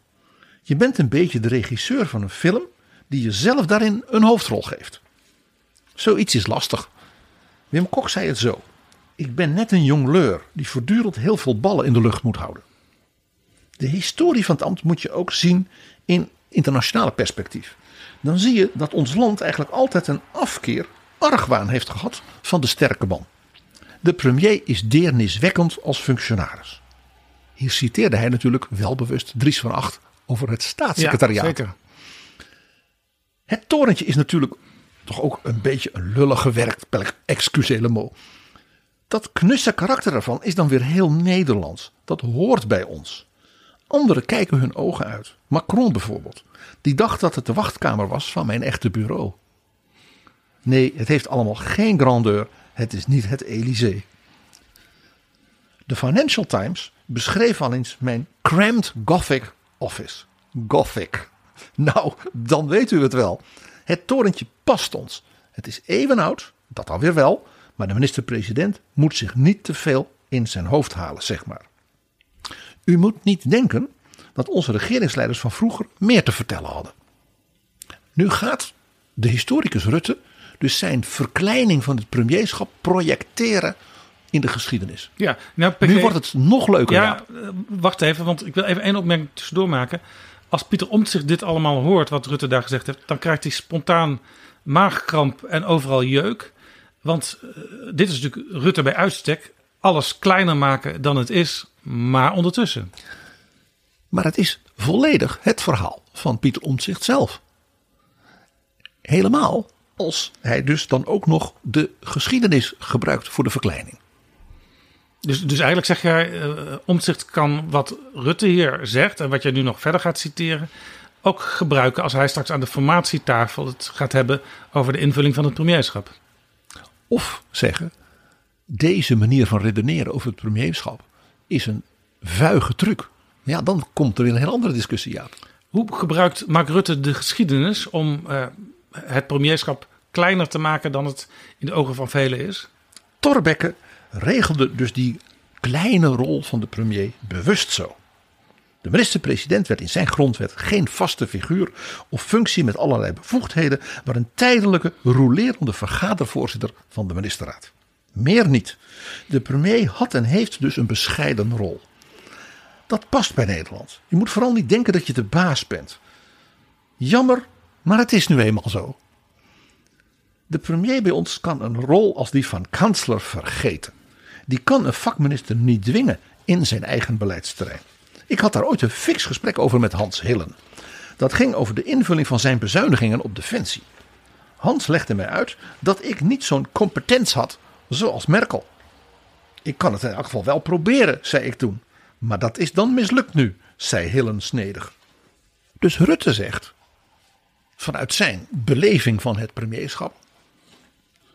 Je bent een beetje de regisseur van een film die jezelf daarin een hoofdrol geeft. Zoiets is lastig. Wim Kok zei het zo. Ik ben net een jongleur die voortdurend heel veel ballen in de lucht moet houden. De historie van het ambt moet je ook zien in internationale perspectief. Dan zie je dat ons land eigenlijk altijd een afkeer, argwaan heeft gehad van de sterke man. De premier is deerniswekkend als functionaris. Hier citeerde hij natuurlijk welbewust Dries van Acht over het staatssecretariaat. Ja, zeker. Het torentje is natuurlijk toch ook een beetje een lullig gewerkt, excusez mo. Dat knusse karakter ervan is dan weer heel Nederlands. Dat hoort bij ons. Anderen kijken hun ogen uit. Macron bijvoorbeeld. Die dacht dat het de wachtkamer was van mijn echte bureau. Nee, het heeft allemaal geen grandeur. Het is niet het Elysée. De Financial Times beschreef al eens mijn cramped Gothic office. Gothic. Nou, dan weet u het wel. Het torentje past ons. Het is even oud, dat alweer wel. Maar de minister-president moet zich niet te veel in zijn hoofd halen, zeg maar. U moet niet denken dat onze regeringsleiders van vroeger meer te vertellen hadden. Nu gaat de historicus Rutte dus zijn verkleining van het premierschap projecteren in de geschiedenis. Ja, nou, nu wordt het nog leuker. Ja, uh, wacht even, want ik wil even één opmerking tussendoor maken. Als Pieter Omtzigt dit allemaal hoort, wat Rutte daar gezegd heeft, dan krijgt hij spontaan maagkramp en overal jeuk. Want uh, dit is natuurlijk Rutte bij uitstek. Alles kleiner maken dan het is, maar ondertussen. Maar het is volledig het verhaal van Pieter Omtzigt zelf. Helemaal als hij dus dan ook nog de geschiedenis gebruikt voor de verkleining. Dus, dus eigenlijk zeg jij, uh, Omtzigt kan wat Rutte hier zegt en wat jij nu nog verder gaat citeren, ook gebruiken als hij straks aan de formatietafel het gaat hebben over de invulling van het premierschap. Of zeggen, deze manier van redeneren over het premierschap is een vuige truc. Ja, dan komt er weer een heel andere discussie aan. Hoe gebruikt Mark Rutte de geschiedenis om uh, het premierschap kleiner te maken dan het in de ogen van velen is? Torbekke regelde dus die kleine rol van de premier bewust zo. De minister-president werd in zijn grondwet geen vaste figuur of functie met allerlei bevoegdheden, maar een tijdelijke, rolerende vergadervoorzitter van de ministerraad. Meer niet. De premier had en heeft dus een bescheiden rol. Dat past bij Nederland. Je moet vooral niet denken dat je de baas bent. Jammer, maar het is nu eenmaal zo. De premier bij ons kan een rol als die van kansler vergeten. Die kan een vakminister niet dwingen in zijn eigen beleidsterrein. Ik had daar ooit een fix gesprek over met Hans Hillen. Dat ging over de invulling van zijn bezuinigingen op defensie. Hans legde mij uit dat ik niet zo'n competentie had zoals Merkel. Ik kan het in elk geval wel proberen, zei ik toen. Maar dat is dan mislukt nu, zei Hillen snedig. Dus Rutte zegt, vanuit zijn beleving van het premierschap,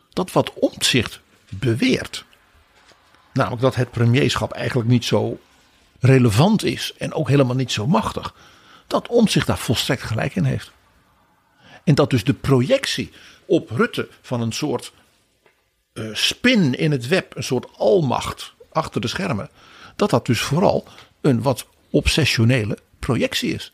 dat wat omzicht beweert. Namelijk dat het premierschap eigenlijk niet zo relevant is en ook helemaal niet zo machtig. Dat Omtzigt daar volstrekt gelijk in heeft. En dat dus de projectie op Rutte van een soort uh, spin in het web, een soort almacht achter de schermen, dat dat dus vooral een wat obsessionele projectie is.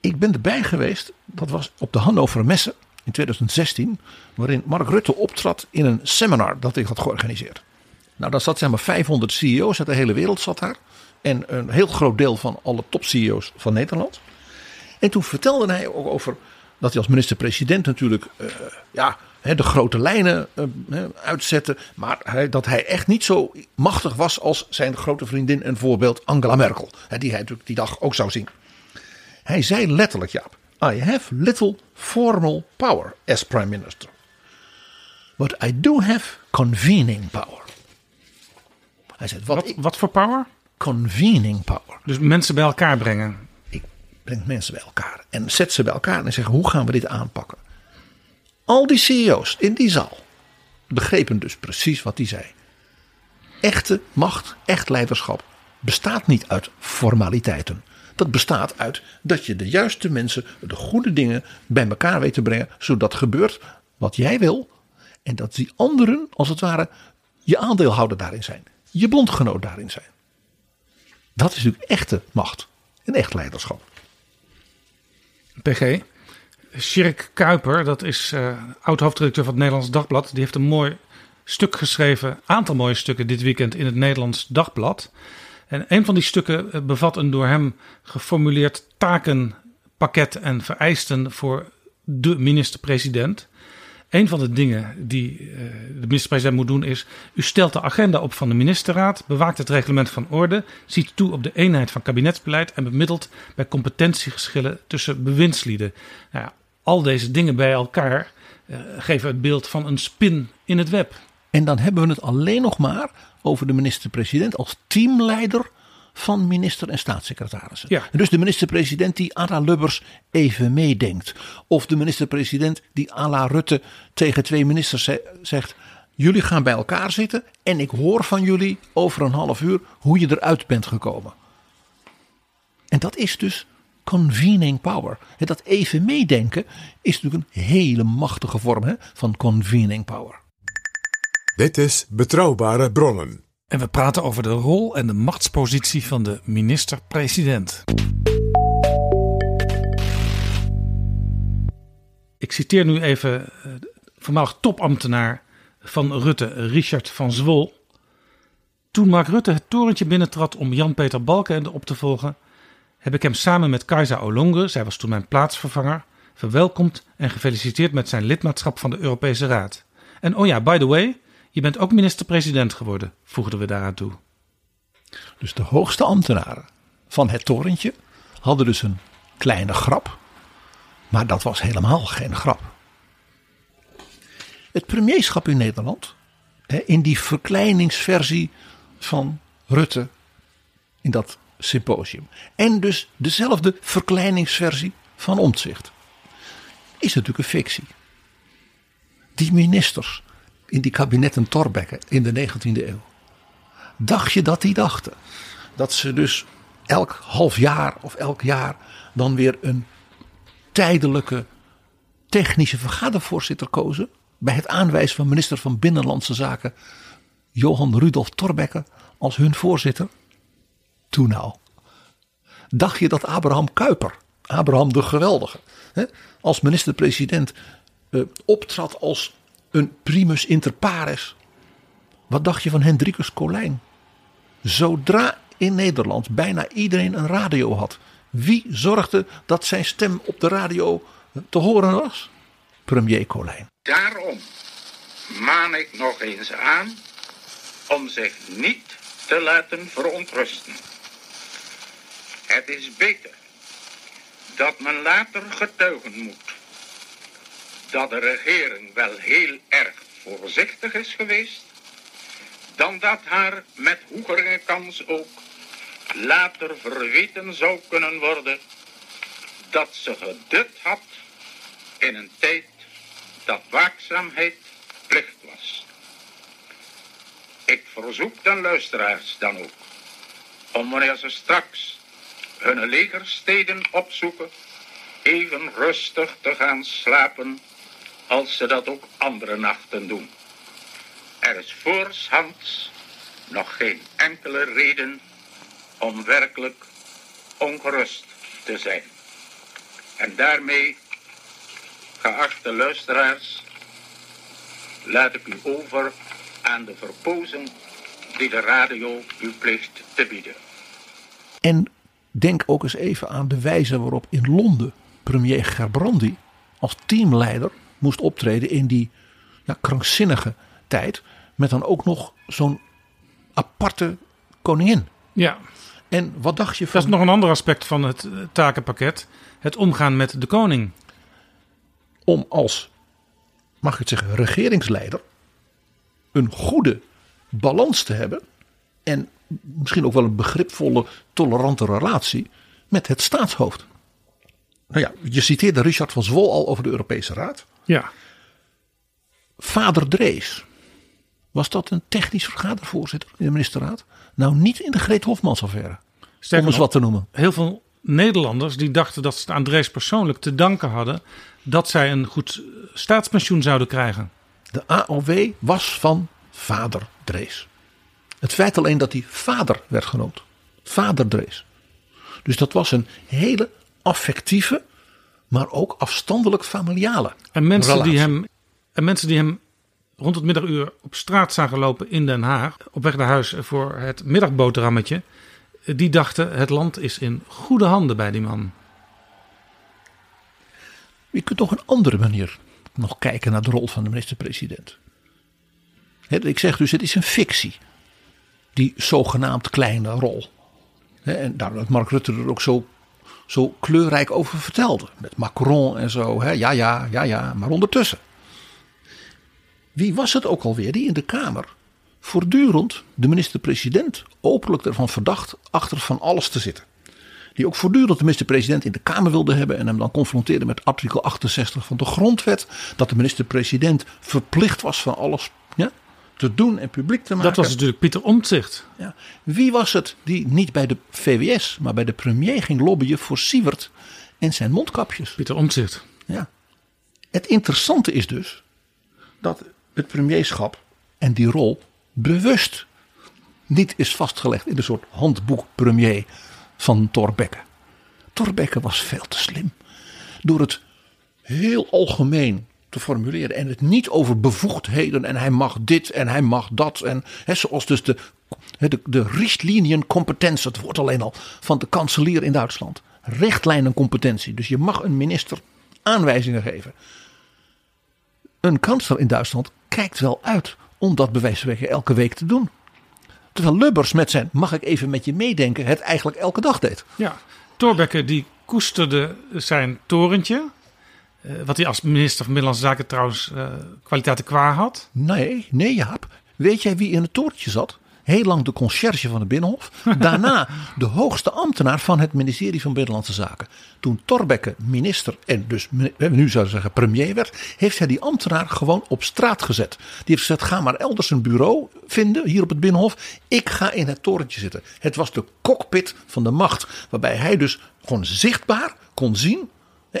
Ik ben erbij geweest, dat was op de Hannover Messe in 2016, waarin Mark Rutte optrad in een seminar dat ik had georganiseerd. Nou, daar zat zeg maar 500 CEO's uit de hele wereld zat daar. En een heel groot deel van alle top-CEO's van Nederland. En toen vertelde hij ook over dat hij als minister-president natuurlijk uh, ja, de grote lijnen uh, uitzette. Maar dat hij echt niet zo machtig was als zijn grote vriendin en voorbeeld Angela Merkel. die hij natuurlijk die dag ook zou zien. Hij zei letterlijk, Jaap. I have little formal power as prime minister. But I do have convening power. Hij zei, wat, wat, wat voor power? convening power. Dus mensen bij elkaar brengen. Ik breng mensen bij elkaar en zet ze bij elkaar en zeg hoe gaan we dit aanpakken. Al die CEO's in die zaal begrepen dus precies wat hij zei. Echte macht, echt leiderschap bestaat niet uit formaliteiten. Dat bestaat uit dat je de juiste mensen, de goede dingen bij elkaar weet te brengen, zodat gebeurt wat jij wil. En dat die anderen, als het ware, je aandeelhouder daarin zijn, je bondgenoot daarin zijn. Dat is natuurlijk echte macht en echt leiderschap. PG, Sjerk Kuiper, dat is uh, oud-hoofdredacteur van het Nederlands Dagblad. Die heeft een mooi stuk geschreven, aantal mooie stukken dit weekend in het Nederlands Dagblad. En een van die stukken eh, bevat een door hem geformuleerd takenpakket en vereisten voor de minister-president. Een van de dingen die uh, de minister-president moet doen is: u stelt de agenda op van de ministerraad, bewaakt het reglement van orde, ziet toe op de eenheid van kabinetsbeleid en bemiddelt bij competentiegeschillen tussen bewindslieden. Nou ja, al deze dingen bij elkaar uh, geven het beeld van een spin in het web. En dan hebben we het alleen nog maar over de minister-president als teamleider van minister en staatssecretarissen. Ja. dus de minister-president die à la Lubbers even meedenkt. Of de minister-president die à la Rutte tegen twee ministers zegt... jullie gaan bij elkaar zitten en ik hoor van jullie over een half uur hoe je eruit bent gekomen. En dat is dus convening power. Dat even meedenken is natuurlijk een hele machtige vorm van convening power. Dit is Betrouwbare Bronnen. En we praten over de rol en de machtspositie van de minister-president. Ik citeer nu even uh, voormalig topambtenaar van Rutte, Richard van Zwol. Toen Mark Rutte het torentje binnentrad om Jan-Peter Balkenende op te volgen, heb ik hem samen met Kajsa Olonge, zij was toen mijn plaatsvervanger, verwelkomd en gefeliciteerd met zijn lidmaatschap van de Europese Raad. En oh ja, by the way, je bent ook minister-president geworden, voegden we daaraan toe. Dus de hoogste ambtenaren van het torentje hadden dus een kleine grap. Maar dat was helemaal geen grap. Het premierschap in Nederland, in die verkleiningsversie van Rutte, in dat symposium. En dus dezelfde verkleiningsversie van Omtzigt. Is natuurlijk een fictie. Die ministers in die kabinetten Torbekke in de 19e eeuw. Dacht je dat die dachten? Dat ze dus elk half jaar of elk jaar dan weer een tijdelijke technische vergadervoorzitter kozen. Bij het aanwijzen van minister van Binnenlandse Zaken Johan Rudolf Torbekke als hun voorzitter. Toen nou. dacht je dat Abraham Kuyper, Abraham de Geweldige, hè, als minister-president eh, optrad als een primus inter pares? Wat dacht je van Hendrikus Colijn? Zodra in Nederland bijna iedereen een radio had, wie zorgde dat zijn stem op de radio te horen was? Premier Colijn. Daarom maan ik nog eens aan om zich niet te laten verontrusten. Het is beter dat men later getuigen moet dat de regering wel heel erg voorzichtig is geweest, dan dat haar met hoegere kans ook later verweten zou kunnen worden dat ze gedut had in een tijd dat waakzaamheid plicht was. Ik verzoek de luisteraars dan ook om wanneer ze straks hun legersteden opzoeken, even rustig te gaan slapen als ze dat ook andere nachten doen. Er is voorshands nog geen enkele reden om werkelijk ongerust te zijn. En daarmee, geachte luisteraars, laat ik u over aan de verpozen die de radio u plicht te bieden. En denk ook eens even aan de wijze waarop in Londen premier Gerbrandi als teamleider moest optreden in die ja, krankzinnige tijd. Met dan ook nog zo'n aparte koningin. Ja, En wat dacht je dat van... is nog een ander aspect van het eh, takenpakket. Het omgaan met de koning. om als, mag ik het zeggen, regeringsleider een goede balans te hebben en misschien ook wel een begripvolle, tolerante relatie met het staatshoofd. Nou ja, je citeerde Richard van Zwol al over de Europese Raad. Ja, Vader Drees, was dat een technisch vergadervoorzitter in de ministerraad? Nou, niet in de Greet Hofmans affaire. Om eens wat te noemen. heel veel Nederlanders die dachten dat ze het aan Drees persoonlijk te danken hadden dat zij een goed eh, staatspensioen zouden krijgen. De AOW was van vader Drees. Het feit alleen dat hij vader werd genoemd. Vader Drees. Dus dat was een hele affectieve, maar ook afstandelijk familiale En mensen, die hem, en mensen die hem rond het middaguur op straat zagen lopen in Den Haag, op weg naar huis voor het middagboterhammetje, die dachten het land is in goede handen bij die man. Je kunt toch een andere manier nog kijken naar de rol van de minister-president. Ik zeg dus, het is een fictie. Die zogenaamd kleine rol. En daarom dat Mark Rutte er ook zo, zo kleurrijk over vertelde. Met Macron en zo. Hè. Ja, ja, ja, ja. Maar ondertussen. Wie was het ook alweer die in de Kamer voortdurend de minister-president openlijk ervan verdacht achter van alles te zitten? Die ook voortdurend de minister-president in de Kamer wilde hebben en hem dan confronteerde met artikel 68 van de grondwet. Dat de minister-president verplicht was van alles ja, te doen en publiek te maken. Dat was natuurlijk Pieter Omtzigt. Ja. Wie was het die niet bij de VWS, maar bij de premier ging lobbyen voor Siewert en zijn mondkapjes? Pieter Omtzigt. Ja. Het interessante is dus dat het premierschap en die rol bewust niet is vastgelegd in een soort handboek premier van Thorbecke. Thorbecke was veel te slim. Door het heel algemeen te formuleren en het niet over bevoegdheden en hij mag dit en hij mag dat en hè, zoals dus de, de, de Richtlijnencompetentie, het woord alleen al van de kanselier in Duitsland. Richtlijnencompetentie. Dus je mag een minister aanwijzingen geven. Een kanselier in Duitsland kijkt wel uit om dat bij wijze elke week te doen. Terwijl Lubbers met zijn mag ik even met je meedenken het eigenlijk elke dag deed. Ja, Thorbecke die koesterde zijn torentje. Eh, wat hij als minister van Binnenlandse Zaken trouwens eh kwaliteiten qua had. Nee, nee Jaap. Weet jij wie in het torentje zat? Heel lang de conciërge van het Binnenhof. Daarna de hoogste ambtenaar van het ministerie van Binnenlandse Zaken. Toen Thorbecke minister en dus nu zouden zeggen premier werd. Heeft hij die ambtenaar gewoon op straat gezet. Die heeft gezegd ga maar elders een bureau vinden hier op het Binnenhof. Ik ga in het torentje zitten. Het was de cockpit van de macht. Waarbij hij dus gewoon zichtbaar kon zien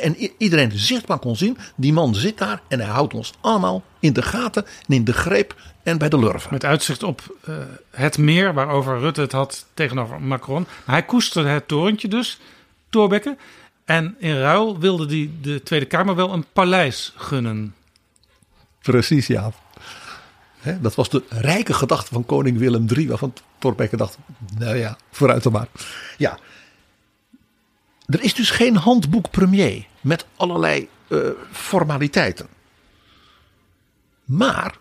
En iedereen zichtbaar kon zien, die man zit daar en hij houdt ons allemaal in de gaten en in de greep en bij de lurven. Met uitzicht op eh, het meer waarover Rutte het had tegenover Macron. Hij koesterde het torentje dus, Thorbecke. En in ruil wilde hij de Tweede Kamer wel een paleis gunnen. Precies, ja. Dat was de rijke gedachte van koning Willem III, waarvan Thorbecke dacht, nou ja, vooruit dan maar. Ja, er is dus geen handboek premier met allerlei eh, formaliteiten. Maar,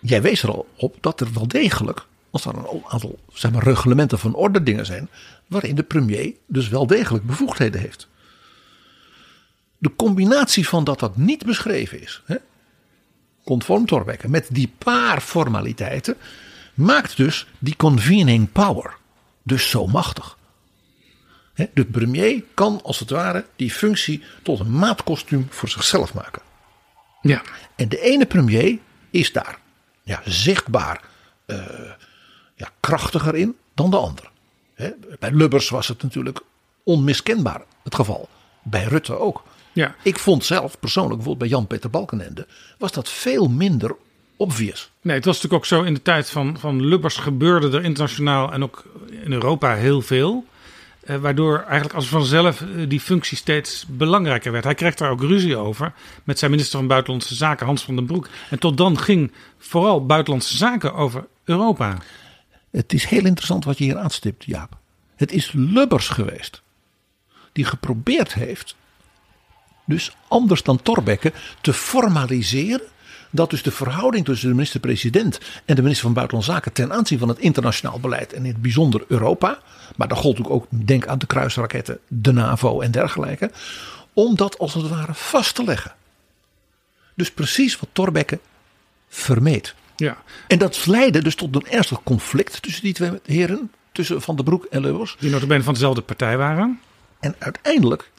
jij wees er al op dat er wel degelijk, als er een aantal reglementen van orde dingen zijn, waarin de premier dus wel degelijk bevoegdheden heeft. De combinatie van dat dat niet beschreven is, hè, conform Thorbecke, met die paar formaliteiten, maakt dus die convening power dus zo machtig. De premier kan als het ware die functie tot een maatkostuum voor zichzelf maken. Ja, En de ene premier is daar ja, zichtbaar eh, ja, krachtiger in dan de andere. Hè, bij Lubbers was het natuurlijk onmiskenbaar het geval. Bij Rutte ook. ja. Ik vond zelf persoonlijk, bijvoorbeeld bij Jan-Peter Balkenende, was dat veel minder obvious. Nee, het was natuurlijk ook zo in de tijd van, van Lubbers gebeurde er internationaal en ook in Europa heel veel. Eh, waardoor eigenlijk als vanzelf eh, die functie steeds belangrijker werd. Hij kreeg daar ook ruzie over met zijn minister van Buitenlandse Zaken, Hans van den Broek. En tot dan ging vooral Buitenlandse Zaken over Europa. Het is heel interessant wat je hier aanstipt, Jaap. Het is Lubbers geweest die geprobeerd heeft, dus anders dan Thorbecke, te formaliseren dat dus de verhouding tussen de minister-president en de minister van Buitenlandse Zaken ten aanzien van het internationaal beleid en in het bijzonder Europa, maar dat gold ook, denk aan de kruisraketten, de NAVO en dergelijke, om dat als het ware vast te leggen. Dus precies wat Thorbecke vermeed. Ja, En dat leidde dus tot een ernstig conflict tussen die twee heren, tussen Van der Broek en Lubbers. die notabene van dezelfde partij waren. En uiteindelijk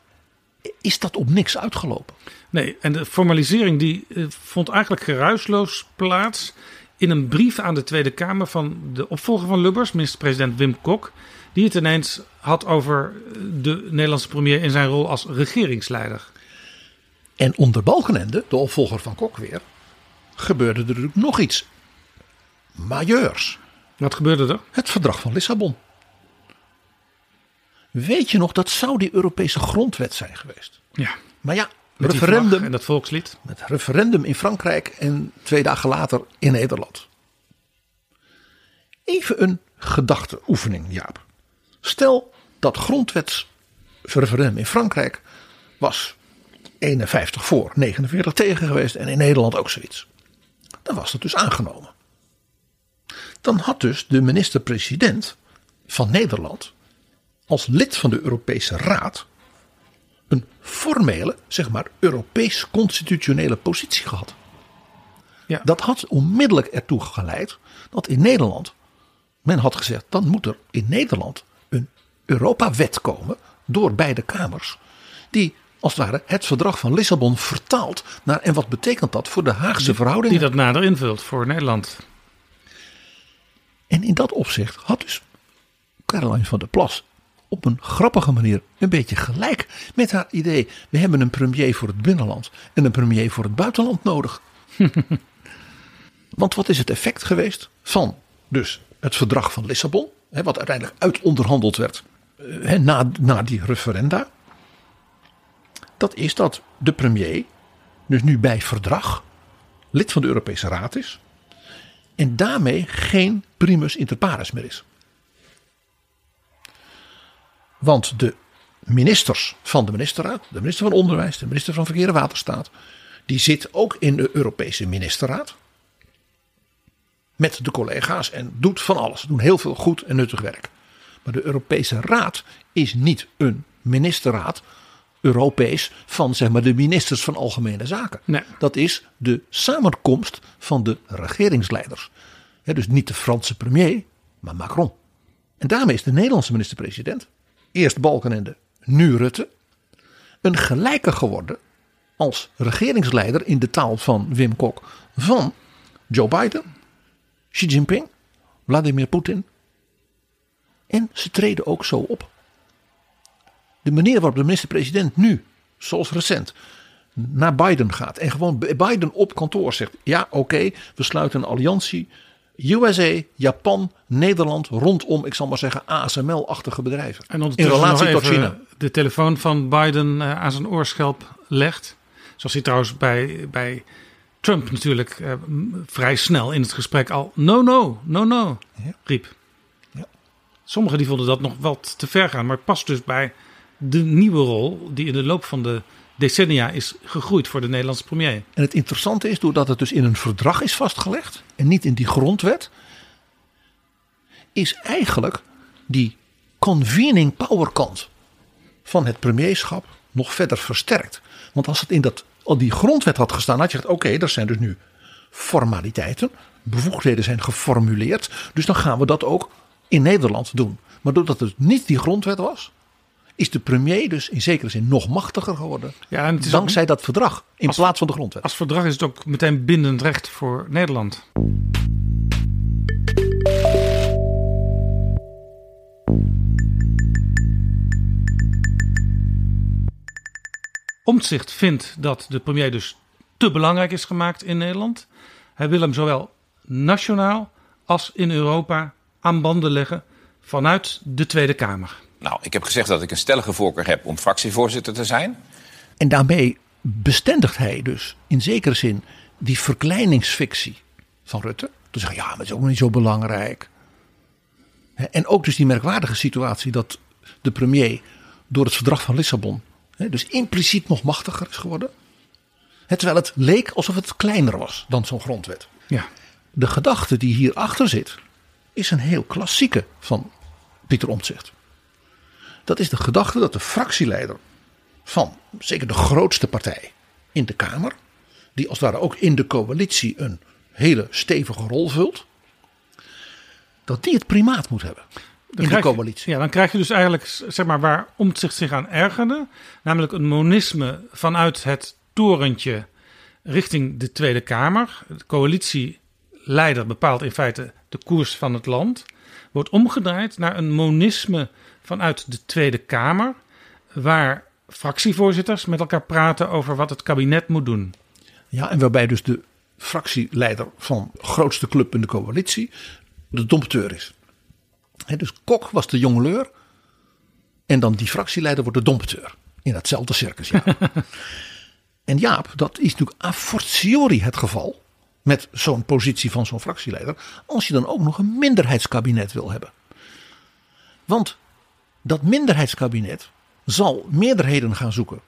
is dat op niks uitgelopen. Nee, en de formalisering die eh, vond eigenlijk geruisloos plaats in een brief aan de Tweede Kamer van de opvolger van Lubbers, minister-president Wim Kok, die het ineens had over eh, de Nederlandse premier in zijn rol als regeringsleider. En onder Balkenende, de opvolger van Kok weer, gebeurde er natuurlijk nog iets majeurs. Wat gebeurde er? Het verdrag van Lissabon. Weet je nog, dat zou die Europese grondwet zijn geweest. Ja, Maar ja, met referendum, en dat volkslied. met referendum in Frankrijk en twee dagen later in Nederland. Even een gedachteoefening, Jaap. Stel dat grondwetsreferendum in Frankrijk was 51 voor, 49 tegen geweest en in Nederland ook zoiets. Dan was het dus aangenomen. Dan had dus de minister-president van Nederland als lid van de Europese Raad een formele, zeg maar, Europees constitutionele positie gehad. Ja. Dat had onmiddellijk ertoe geleid dat in Nederland, men had gezegd, dan moet er in Nederland een Europawet komen door beide kamers, die als het ware het verdrag van Lissabon vertaalt naar, en wat betekent dat voor de Haagse verhoudingen? Die dat nader invult voor Nederland. En in dat opzicht had dus Caroline van der Plas op een grappige manier een beetje gelijk met haar idee. We hebben een premier voor het binnenland en een premier voor het buitenland nodig. Want wat is het effect geweest van dus het verdrag van Lissabon, hè, wat uiteindelijk uitonderhandeld werd hè, na, na die referenda? Dat is dat de premier dus nu bij verdrag lid van de Europese Raad is. En daarmee geen primus inter pares meer is. Want de ministers van de ministerraad, de minister van Onderwijs, de minister van Verkeer en Waterstaat, die zit ook in de Europese ministerraad. Met de collega's en doet van alles. Doen heel veel goed en nuttig werk. Maar de Europese Raad is niet een ministerraad Europees van zeg maar, de ministers van Algemene Zaken. Nee. Dat is de samenkomst van de regeringsleiders. Dus niet de Franse premier, maar Macron. En daarmee is de Nederlandse minister-president, eerst Balkenende, nu Rutte, een gelijke geworden als regeringsleider in de taal van Wim Kok van Joe Biden, Xi Jinping, Vladimir Poetin. En ze treden ook zo op. De manier waarop de minister-president nu zoals recent, naar Biden gaat en gewoon Biden op kantoor zegt: ja, oké, we sluiten een alliantie. USA, Japan, Nederland, rondom, ik zal maar zeggen, ASML-achtige bedrijven. En in relatie tot China. de telefoon van Biden eh, aan zijn oorschelp legt. Zoals hij trouwens bij, bij Trump natuurlijk eh, vrij snel in het gesprek al no, no, no, no Ja. riep. Ja. Sommigen die vonden dat nog wat te ver gaan. Maar het past dus bij de nieuwe rol die in de loop van de decennia is gegroeid voor de Nederlandse premier. En het interessante is, doordat het dus in een verdrag is vastgelegd en niet in die grondwet, is eigenlijk die convening power kant van het premierschap nog verder versterkt. Want als het in dat, al die grondwet had gestaan, had je gezegd: oké, dat zijn dus nu formaliteiten, bevoegdheden zijn geformuleerd, dus dan gaan we dat ook in Nederland doen. Maar doordat het niet die grondwet was, is de premier dus in zekere zin nog machtiger geworden. Ja, en het is dankzij dat verdrag in Als- plaats van de grondwet. Als verdrag is het ook meteen bindend recht voor Nederland. Omtzigt vindt dat de premier dus te belangrijk is gemaakt in Nederland. Hij wil hem zowel nationaal als in Europa aan banden leggen vanuit de Tweede Kamer. Nou, ik heb gezegd dat ik een stellige voorkeur heb om fractievoorzitter te zijn. En daarmee bestendigt hij dus in zekere zin die verkleiningsfictie van Rutte. Te zeggen, ja, maar het is ook nog niet zo belangrijk. Hè, En ook dus die merkwaardige situatie dat de premier door het verdrag van Lissabon hè, dus impliciet nog machtiger is geworden. Terwijl het leek alsof het kleiner was dan zo'n grondwet. Ja, De gedachte die hierachter zit, is een heel klassieke van Pieter Omtzigt. Dat is de gedachte dat de fractieleider van zeker de grootste partij in de Kamer, die als het ware ook in de coalitie een hele stevige rol vult, dat die het primaat moet hebben Dan in de je- coalitie. Ja, dan krijg je dus eigenlijk zeg maar, waar Omtzigt zich aan ergerde. Namelijk een monisme vanuit het torentje richting de Tweede Kamer. De coalitieleider bepaalt in feite de koers van het land. Wordt omgedraaid naar een monisme vanuit de Tweede Kamer. Waar fractievoorzitters met elkaar praten over wat het kabinet moet doen. Ja, en waarbij dus de fractieleider van de grootste club in de coalitie de dompteur is. Dus Kok was de jongleur. En dan die fractieleider wordt de dompteur. In datzelfde circus, ja. en Jaap, dat is natuurlijk a fortiori het geval. Met zo'n positie van zo'n fractieleider. Als je dan ook nog een minderheidskabinet wil hebben. Want dat minderheidskabinet zal meerderheden gaan zoeken.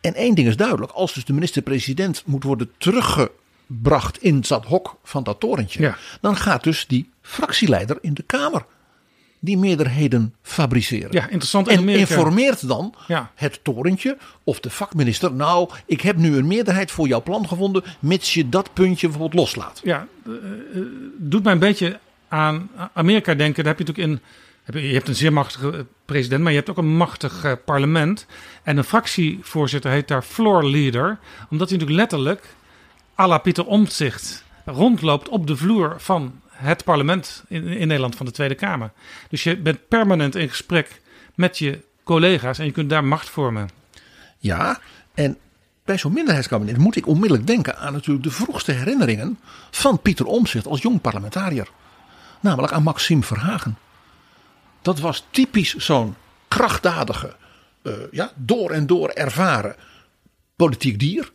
En één ding is duidelijk. Als dus de minister-president moet worden teruggebracht in dat hok van dat torentje. Ja. Dan gaat dus die fractieleider in de Kamer die meerderheden fabriceren. Ja, interessant. In En informeert dan Ja. het torentje of de vakminister. Nou, ik heb nu een meerderheid voor jouw plan gevonden. mits je dat puntje bijvoorbeeld loslaat. Ja, eh, eh, doet mij een beetje aan Amerika denken. Daar heb je natuurlijk in. Je- hebt een zeer machtige eh, president, maar je hebt ook een machtig eh, parlement. En een fractievoorzitter heet daar floor leader. Omdat hij natuurlijk letterlijk, à la Pieter Omtzigt, rondloopt op de vloer van het parlement in, in Nederland van de Tweede Kamer. Dus je bent permanent in gesprek met je collega's en je kunt daar macht vormen. Ja, en bij zo'n minderheidskabinet moet ik onmiddellijk denken aan natuurlijk de vroegste herinneringen van Pieter Omtzigt als jong parlementariër. Namelijk aan Maxime Verhagen. Dat was typisch zo'n krachtdadige, eh, ja, door en door ervaren politiek dier.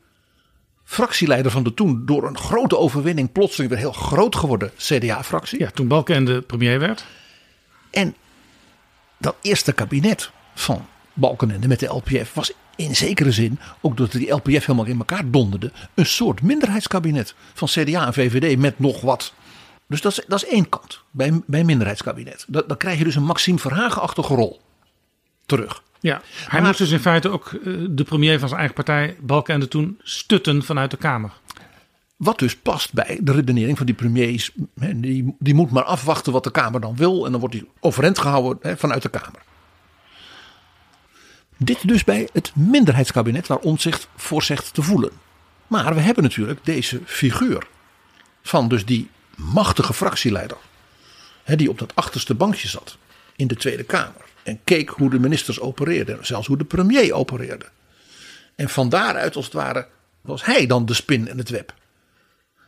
Fractieleider van de toen door een grote overwinning plotseling weer heel groot geworden CDA-fractie. Ja, toen Balkenende premier werd. En dat eerste kabinet van Balkenende met de LPF was in zekere zin, ook doordat die LPF helemaal in elkaar donderde, een soort minderheidskabinet van CDA en VVD met nog wat. Dus dat is, dat is één kant bij, bij een minderheidskabinet. Dat, dan krijg je dus een Maxime Verhagen-achtige rol terug. Ja, hij Maar- moest dus in feite ook eh, de premier van zijn eigen partij, Balkenende, toen stutten vanuit de Kamer. Wat dus past bij de redenering van die premiers. Die, die moet maar afwachten wat de Kamer dan wil. En dan wordt hij overeind gehouden vanuit de Kamer. Dit dus bij het minderheidskabinet waar Omtzigt voor zegt te voelen. Maar we hebben natuurlijk deze figuur van dus die machtige fractieleider. Hè, die op dat achterste bankje zat in de Tweede Kamer. En keek hoe de ministers opereerden. Zelfs hoe de premier opereerde. En van daaruit, als het ware, was hij dan de spin in het web.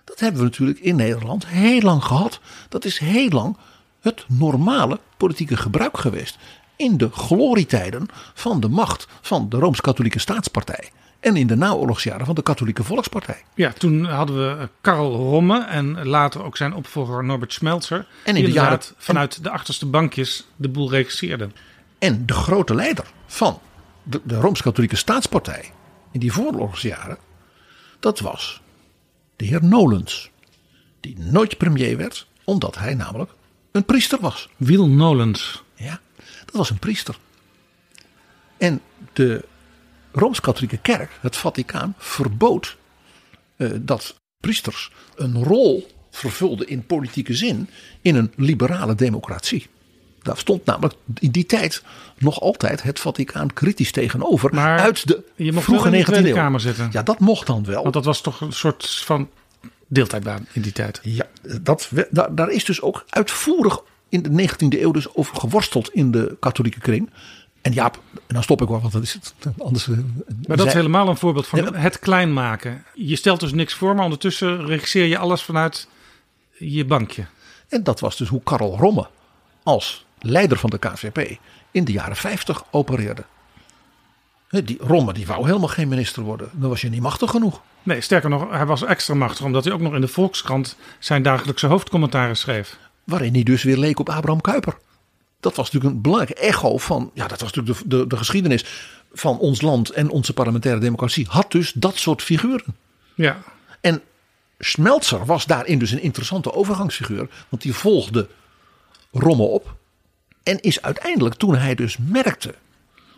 Dat hebben we natuurlijk in Nederland heel lang gehad. Dat is heel lang het normale politieke gebruik geweest. In de glorietijden van de macht van de Rooms-Katholieke Staatspartij. En in de naoorlogsjaren van de Katholieke Volkspartij. Ja, toen hadden we Karl Romme en later ook zijn opvolger Norbert Schmelzer. En in die de jaren- vanuit de achterste bankjes de boel regisseerden. En de grote leider van de, de Rooms-Katholieke Staatspartij in die vooroorlogsjaren, dat was de heer Nolens. Die nooit premier werd, omdat hij namelijk een priester was. Wiel Nolens. Ja, dat was een priester. En de Rooms-Katholieke Kerk, het Vaticaan, verbood eh, dat priesters een rol vervulden in politieke zin in een liberale democratie. Daar stond namelijk in die tijd nog altijd het Vaticaan kritisch tegenover. Maar uit de je mocht vroege wel in de 19e Tweede eeuw. Kamer zitten. Ja, dat mocht dan wel. Want dat was toch een soort van deeltijdbaan in die tijd. Ja, dat, daar is dus ook uitvoerig in de 19e eeuw dus over geworsteld in de katholieke kring. En Jaap, en dan stop ik wel, want dat is het. Anders, eh, Maar dat is helemaal een voorbeeld van Ja. het klein maken. Je stelt dus niks voor, maar ondertussen regisseer je alles vanuit je bankje. En dat was dus hoe Karel Romme als leider van de KVP in de jaren 50 opereerde. Die Romme die wou helemaal geen minister worden. Dan was je niet machtig genoeg. Nee, sterker nog, hij was extra machtig omdat hij ook nog in de Volkskrant zijn dagelijkse hoofdcommentaren schreef. Waarin hij dus weer leek op Abraham Kuyper. Dat was natuurlijk een belangrijk echo van. Ja, dat was natuurlijk de, de, de geschiedenis van ons land en onze parlementaire democratie. Had dus dat soort figuren. Ja, En Schmelzer was daarin dus een interessante overgangsfiguur. Want die volgde Rommel op. En is uiteindelijk, toen hij dus merkte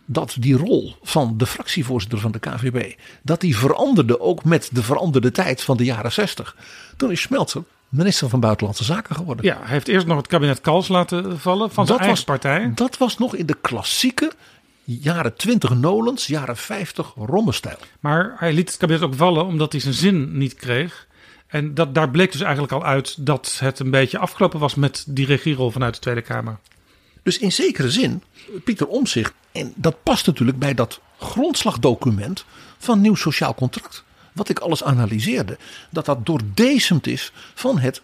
dat die rol van de fractievoorzitter van de KVB, dat die veranderde ook met de veranderde tijd van de jaren 60. Toen is Schmelzer minister van Buitenlandse Zaken geworden. ja, hij heeft eerst nog het kabinet Kals laten vallen van zijn eigen partij. dat was nog in de klassieke jaren 20 Nolens, jaren 50 Rommestijl. Maar hij liet het kabinet ook vallen omdat hij zijn zin niet kreeg. En dat, daar bleek dus eigenlijk al uit dat het een beetje afgelopen was met die regierol vanuit de Tweede Kamer. Dus in zekere zin, Pieter Omzicht, en dat past natuurlijk bij dat grondslagdocument van Nieuw Sociaal Contract. Wat ik alles analyseerde, dat dat doordezemd is van het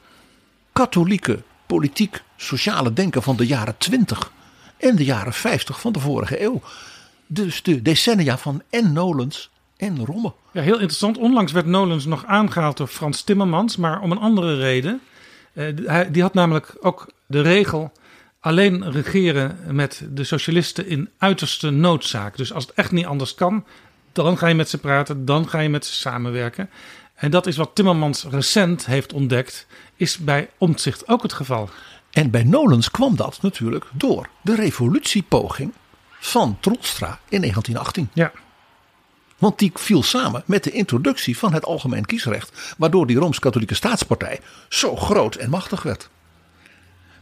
katholieke politiek-sociale denken van de jaren 20 en de jaren 50 van de vorige eeuw. Dus de decennia van en Nolens en Romme. Ja, heel interessant. Onlangs werd Nolens nog aangehaald door Frans Timmermans, maar om een andere reden. Eh, die had namelijk ook de regel alleen regeren met de socialisten in uiterste noodzaak. Dus als het echt niet anders kan, dan ga je met ze praten, dan ga je met ze samenwerken. En dat is wat Timmermans recent heeft ontdekt, is bij Omtzigt ook het geval. En bij Nolens kwam dat natuurlijk door de revolutiepoging van Troelstra in 1918. Ja, Want die viel samen met de introductie van het algemeen kiesrecht, waardoor die Rooms-Katholieke Staatspartij zo groot en machtig werd.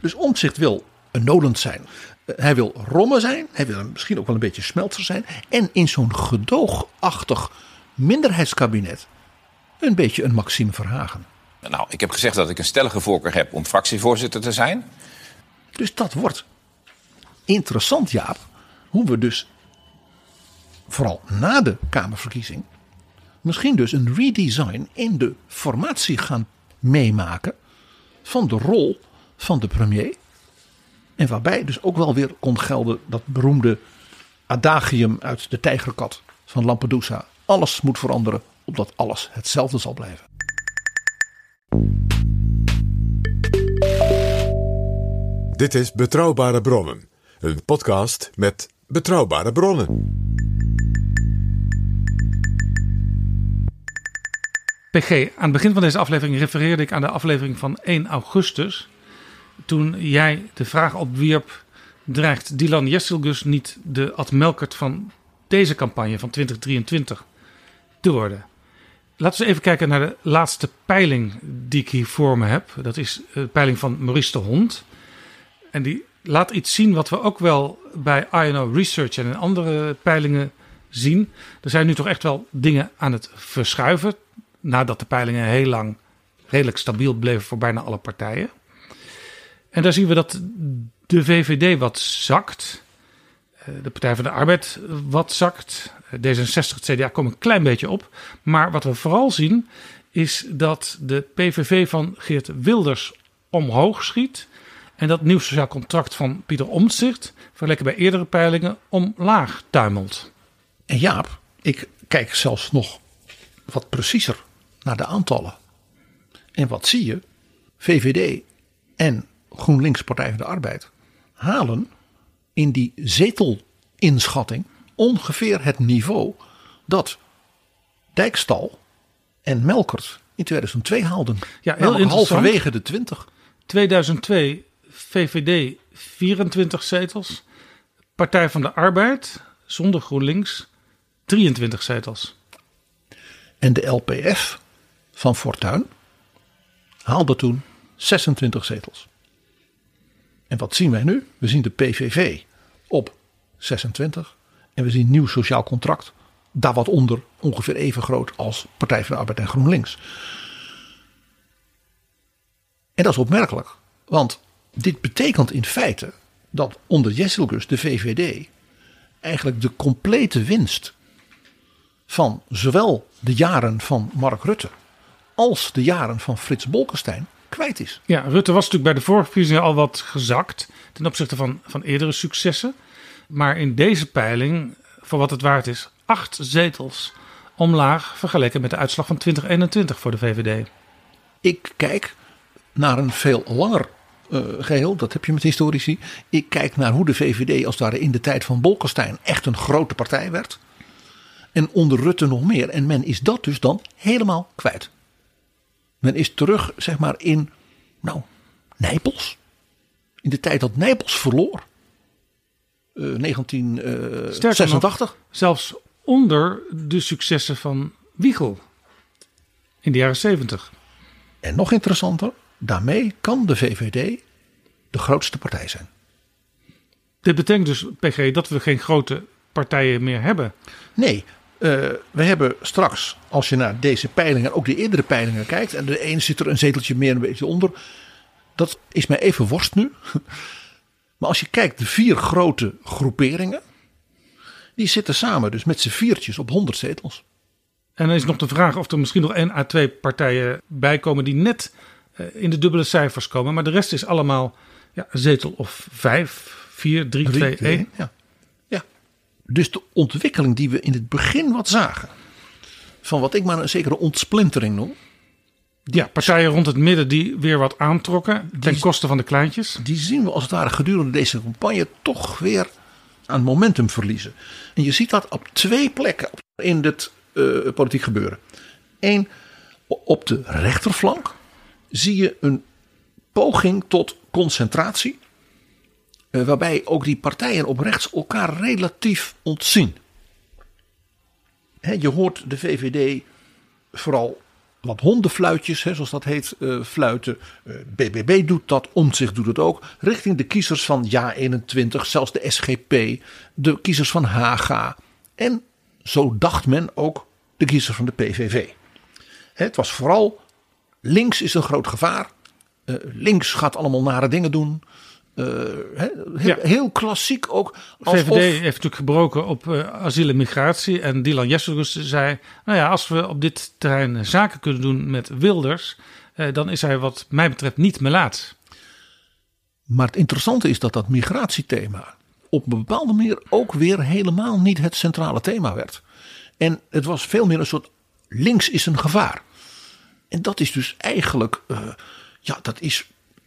Dus Omtzigt wil Nolens zijn. Eh, Hij wil Romme zijn, hij wil misschien ook wel een beetje Smeltzer zijn. En in zo'n gedoogachtig minderheidskabinet een beetje een Maxime Verhagen. Nou, ik heb gezegd dat ik een stellige voorkeur heb om fractievoorzitter te zijn. Dus dat wordt interessant, Jaap. Hoe we dus, vooral na de Kamerverkiezing, misschien dus een redesign in de formatie gaan meemaken van de rol van de premier. En waarbij dus ook wel weer kon gelden dat beroemde adagium uit de tijgerkat van Lampedusa. Alles moet veranderen, opdat alles hetzelfde zal blijven. Dit is Betrouwbare Bronnen, een podcast met betrouwbare bronnen. PG, aan het begin van deze aflevering refereerde ik aan de aflevering van 1 augustus. Toen jij de vraag opwierp: dreigt Dylan Jesselgus niet de Ad Melkert van deze campagne van 2023 te worden? Laten we even kijken naar de laatste peiling die ik hier voor me heb. Dat is de peiling van Maurice de Hond. En die laat iets zien wat we ook wel bij INO Research en andere peilingen zien. Er zijn nu toch echt wel dingen aan het verschuiven. Nadat de peilingen heel lang redelijk stabiel bleven voor bijna alle partijen. En daar zien we dat de VVD wat zakt. eh, de Partij van de Arbeid wat zakt. Eh, D66, het CDA komen een klein beetje op. Maar wat we vooral zien is dat de PVV van Geert Wilders omhoog schiet. En dat nieuw sociaal contract van Pieter Omtzigt, vergeleken bij eerdere peilingen, omlaag tuimelt. En Jaap, ik kijk zelfs nog wat preciezer naar de aantallen. En wat zie je? VVD en GroenLinks Partij van de Arbeid halen in die zetelinschating ongeveer het niveau dat Dijkstal en Melkert in 2002 haalden. Ja, heel halverwege de 20. 2002 VVD 24 zetels. Partij van de Arbeid zonder GroenLinks 23 zetels. En de LPF van Fortuyn haalde toen 26 zetels. En wat zien wij nu? We zien de PVV op 26 en we zien nieuw sociaal contract daar wat onder ongeveer even groot als Partij van de Arbeid en GroenLinks. En dat is opmerkelijk, want dit betekent in feite dat onder Jesselgus de VVD eigenlijk de complete winst van zowel de jaren van Mark Rutte als de jaren van Frits Bolkestein kwijt is. Ja, Rutte was natuurlijk bij de vorige verkiezingen al wat gezakt ten opzichte van, van eerdere successen. Maar in deze peiling, voor wat het waard is, acht zetels omlaag vergeleken met de uitslag van 2021 voor de VVD. Ik kijk naar een veel langer eh, geheel, dat heb je met historici. Ik kijk naar hoe de VVD als het ware in de tijd van Bolkestein echt een grote partij werd. En onder Rutte nog meer. En men is dat dus dan helemaal kwijt. Men is terug, zeg maar, in, nou, Nijpels. In de tijd dat Nijpels verloor. Eh, Sterker 1986. Zelfs onder de successen van Wiegel in de jaren 70. En nog interessanter, daarmee kan de VVD de grootste partij zijn. Dit betekent dus, PG, dat we geen grote partijen meer hebben. Nee, eh, we hebben straks, als je naar deze peilingen, ook de eerdere peilingen kijkt, en de ene zit er een zeteltje meer en een beetje onder. Dat is mij even worst nu. Maar als je kijkt, de vier grote groeperingen, die zitten samen dus met z'n viertjes op 100 zetels. En dan is nog de vraag of er misschien nog één à twee partijen bij komen die net eh, in de dubbele cijfers komen. Maar de rest is allemaal ja, zetel of vijf, vier, drie, twee, één. Ja. Dus de ontwikkeling die we in het begin wat zagen, van wat ik maar een zekere ontsplintering noem, Ja, partijen rond het midden die weer wat aantrokken ten Die- koste van de kleintjes. die zien we als het ware gedurende deze campagne toch weer aan momentum verliezen. En je ziet dat op twee plekken in dit eh, politiek gebeuren. Eén, op de rechterflank zie je een poging tot concentratie. Eh, waarbij ook die partijen op rechts elkaar relatief ontzien. Je hoort de VVD vooral wat hondenfluitjes, zoals dat heet, eh, fluiten. Eh, BBB doet dat, Omtzigt doet het ook. Richting de kiezers van Ja21, zelfs de SGP, de kiezers van Haga. En zo dacht men ook de kiezers van de PVV. Het was vooral links is een groot gevaar. Eh, links gaat allemaal nare dingen doen. Eh, heel, Ja. heel klassiek ook. De Alsof, VVD heeft natuurlijk gebroken op eh, asiel en migratie. En Dylan Jesselgus zei, nou ja, als we op dit terrein eh, zaken kunnen doen met Wilders... dan is hij wat mij betreft niet melaats. Maar het interessante is dat dat migratiethema op een bepaalde manier ook weer helemaal niet het centrale thema werd. En het was veel meer een soort links is een gevaar. En dat is dus eigenlijk, ja, dat is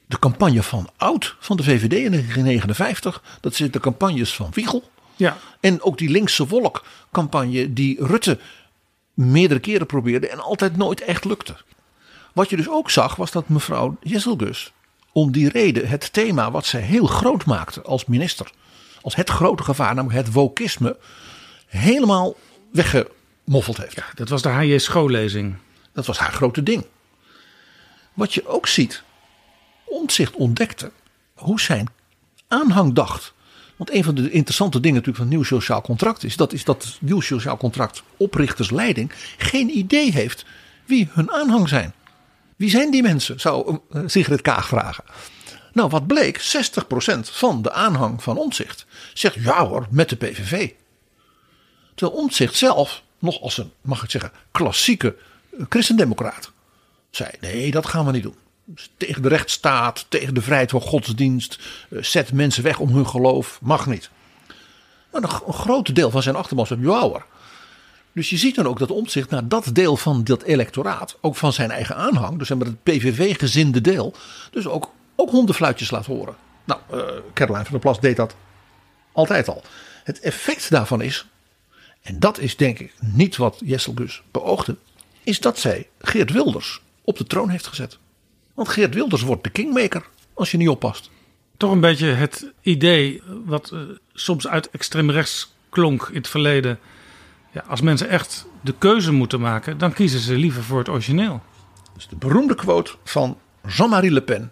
de campagne van Oud van de VVD in 1959. Dat zijn de campagnes van Wiegel. Ja, En ook die linkse wolk campagne die Rutte meerdere keren probeerde en altijd nooit echt lukte. Wat je dus ook zag was dat mevrouw Jesselgus om die reden het thema wat zij heel groot maakte als minister. Als het grote gevaar, namelijk het wokisme, helemaal weggemoffeld heeft. dat was de H.J. schoollezing. Dat was haar grote ding. Wat je ook ziet, Omtzigt ontdekte hoe zijn aanhang dacht. Want een van de interessante dingen natuurlijk van het nieuw sociaal contract is, dat is dat het nieuw sociaal contract oprichtersleiding geen idee heeft wie hun aanhang zijn. Wie zijn die mensen, zou eh, Sigrid Kaag vragen. Nou, wat bleek? 60% van de aanhang van Omtzigt zegt ja hoor, met de PVV. Terwijl Omtzigt zelf, nog als een, mag ik zeggen, klassieke christendemocraat, zei nee, dat gaan we niet doen. Tegen de rechtsstaat, tegen de vrijheid van godsdienst, eh, zet mensen weg om hun geloof, mag niet. Maar een, groot deel van zijn achterban ja hoor. Dus je ziet dan ook dat Omtzigt naar dat deel van dat electoraat, ook van zijn eigen aanhang, dus het PVV-gezinde deel, dus ook, ook hondenfluitjes laat horen. Nou, uh, Caroline van der Plas deed dat altijd al. Het effect daarvan is, en dat is denk ik niet wat Gus beoogde, is dat zij Geert Wilders op de troon heeft gezet. Want Geert Wilders wordt de kingmaker als je niet oppast. Toch een beetje het idee wat uh, soms uit extreem rechts klonk in het verleden ja, als mensen echt de keuze moeten maken, dan kiezen ze liever voor het origineel. Dus de beroemde quote van Jean-Marie Le Pen.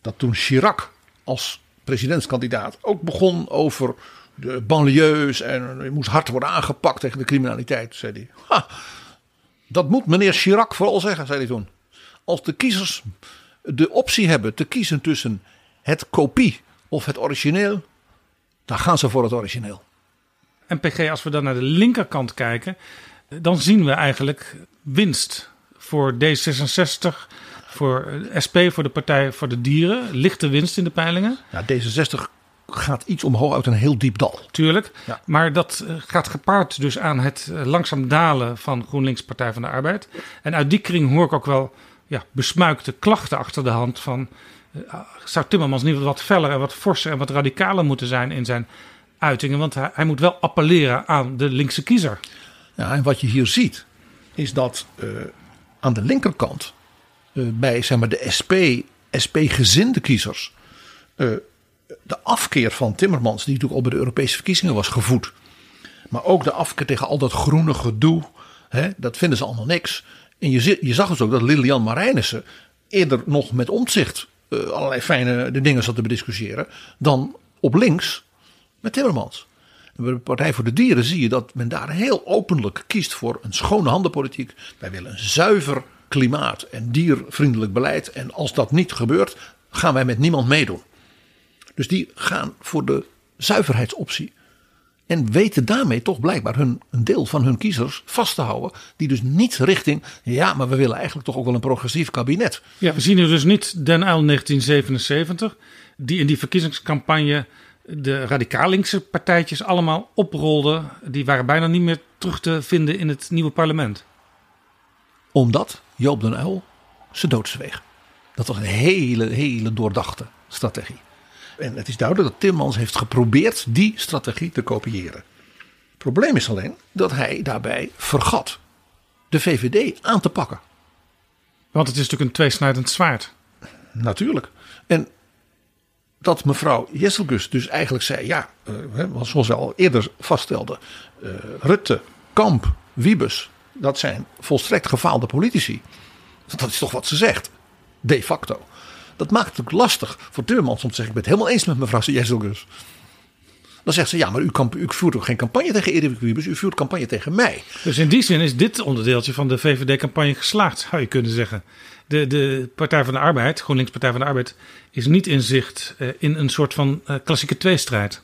Dat toen Chirac als presidentskandidaat ook begon over de banlieues en er moest hard worden aangepakt tegen de criminaliteit, zei hij. Ha, dat moet meneer Chirac vooral zeggen, zei hij toen. Als de kiezers de optie hebben te kiezen tussen het kopie of het origineel, dan gaan ze voor het origineel. En PG, als we dan naar de linkerkant kijken, dan zien we eigenlijk winst voor D66, voor SP, voor de Partij voor de Dieren. Lichte winst in de peilingen. Ja, D66 gaat iets omhoog uit een heel diep dal. Tuurlijk, ja. maar dat eh, gaat gepaard dus aan het eh, langzaam dalen van GroenLinks Partij van de Arbeid. En uit die kring hoor ik ook wel ja, besmuikte klachten achter de hand van... Uh, zou Timmermans niet wat feller en wat forser en wat radicaler moeten zijn in zijn uitingen. Want hij, moet wel appelleren aan de linkse kiezer. Ja, en wat je hier ziet is dat uh, aan de linkerkant uh, bij zeg maar, de SP, SP-gezinde kiezers de afkeer van Timmermans, die natuurlijk al bij de Europese verkiezingen was gevoed. Maar ook de afkeer tegen al dat groene gedoe, hè, dat vinden ze allemaal niks. En je, je zag dus ook dat Lilian Marijnissen eerder nog met omzicht allerlei fijne de dingen zat te bediscussiëren. Dan op links met Timmermans. En bij de Partij voor de Dieren zie je dat men daar heel openlijk kiest voor een schone handenpolitiek. Wij willen een zuiver klimaat en diervriendelijk beleid. En als dat niet gebeurt, gaan wij met niemand meedoen. Dus die gaan voor de zuiverheidsoptie. En weten daarmee toch blijkbaar hun, een deel van hun kiezers vast te houden. Die dus niet richting, ja, maar we willen eigenlijk toch ook wel een progressief kabinet. Ja, we zien dus niet Den Uyl 1977. Die in die verkiezingscampagne de radicaal linkse partijtjes allemaal oprolden. Die waren bijna niet meer terug te vinden in het nieuwe parlement. Omdat Joop den Uyl ze doodzweeg. Dat was een hele, hele doordachte strategie. En het is duidelijk dat Timmans heeft geprobeerd die strategie te kopiëren. Het probleem is alleen dat hij daarbij vergat de VVD aan te pakken. Want het is natuurlijk een tweesnijdend zwaard. Natuurlijk. En dat mevrouw Jesselgus dus eigenlijk zei: ja, uh, zoals we al eerder vaststelden, uh, Rutte, Kamp, Wiebes, dat zijn volstrekt gefaalde politici. Dat is toch wat ze zegt, de facto. Dat maakt het ook lastig voor Timmermans om te zeggen: ik ben het helemaal eens met mevrouw Jesselgus. Dan zegt ze: ja, maar u, u voert ook geen campagne tegen Erik Wiebes, u voert campagne tegen mij. Dus in die zin is dit onderdeeltje van de VVD-campagne geslaagd, zou je kunnen zeggen de, de Partij van de Arbeid, GroenLinks Partij van de Arbeid, is niet in zicht uh, in een soort van uh, klassieke tweestrijd.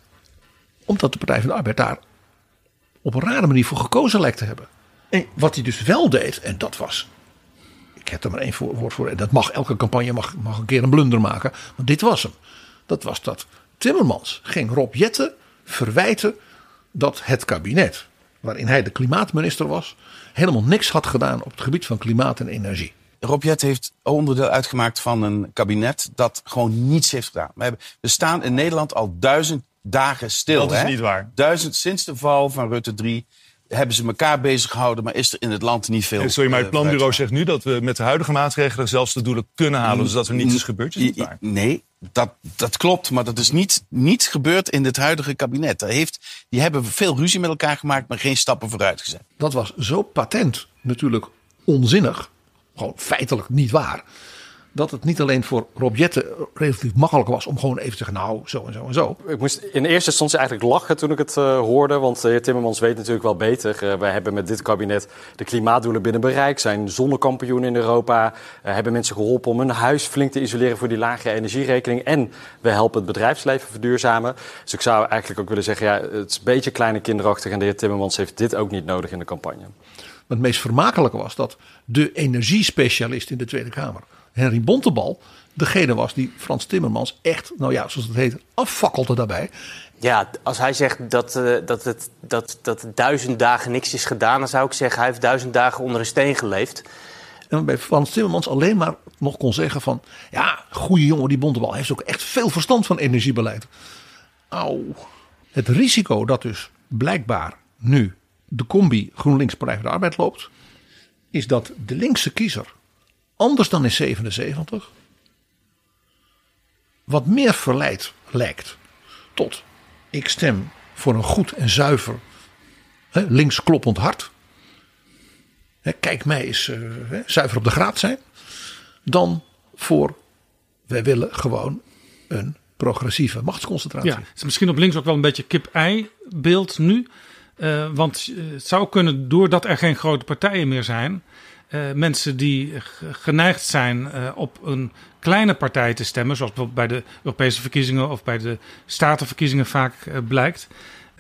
Omdat de Partij van de Arbeid daar op een rare manier voor gekozen lijkt te hebben. En wat hij dus wel deed, en dat was. Ik heb er maar één woord voor. En dat mag elke campagne mag, mag een keer een blunder maken. Want dit was hem. Dat was dat Timmermans ging Rob Jetten verwijten dat het kabinet, waarin hij de klimaatminister was, helemaal niks had gedaan op het gebied van klimaat en energie. Rob heeft onderdeel uitgemaakt van een kabinet dat gewoon niets heeft gedaan. We, hebben, we staan in Nederland al duizend dagen stil. Dat is niet waar. Duizend sinds de val van Rutte 3 hebben ze elkaar bezig gehouden, maar is er in het land niet veel. Sorry, maar het eh, planbureau zegt nu dat we met de huidige maatregelen zelfs de doelen kunnen halen. Dus dat er niets is gebeurd. Is waar. Nee, dat, dat klopt, maar dat is niet, niet gebeurd in het huidige kabinet. Dat heeft, die hebben veel ruzie met elkaar gemaakt, maar geen stappen vooruit gezet. Dat was zo patent natuurlijk onzinnig gewoon feitelijk niet waar. Dat het niet alleen voor Rob Jetten relatief makkelijk was om gewoon even te zeggen, nou, zo en zo en zo. Ik moest in eerste instantie eigenlijk lachen toen ik het uh, hoorde. Want de heer Timmermans weet natuurlijk wel beter. Uh, wij hebben met dit kabinet de klimaatdoelen binnen bereik. Zijn zonnekampioen in Europa. Uh, hebben mensen geholpen om hun huis flink te isoleren voor die lage energierekening. En we helpen het bedrijfsleven verduurzamen. Dus ik zou eigenlijk ook willen zeggen, ja, het is een beetje kleine kinderachtig. En de heer Timmermans heeft dit ook niet nodig in de campagne. het meest vermakelijke was dat de energiespecialist in de Tweede Kamer Henry Bontebal degene was die Frans Timmermans echt, nou ja, zoals het heet, affakkelde daarbij. Ja, als hij zegt dat, uh, dat, het, dat, dat duizend dagen niks is gedaan, dan zou ik zeggen hij heeft duizend dagen onder een steen geleefd. En bij Frans Timmermans alleen maar nog kon zeggen van, ja, goede jongen die Bontebal hij heeft ook echt veel verstand van energiebeleid. Auw. Het risico dat dus blijkbaar nu de combi GroenLinks Partij van de Arbeid loopt, is dat de linkse kiezer anders dan in 77, wat meer verleid lijkt tot ik stem voor een goed en zuiver links kloppend hart. Kijk mij eens uh, zuiver op de graad zijn. Dan voor wij willen gewoon een progressieve machtsconcentratie. Ja, het is misschien op links ook wel een beetje kip-ei beeld nu. Uh, want het zou kunnen, doordat er geen grote partijen meer zijn, uh, mensen die geneigd zijn uh, op een kleine partij te stemmen, zoals bij de Europese verkiezingen of bij de statenverkiezingen vaak uh, blijkt.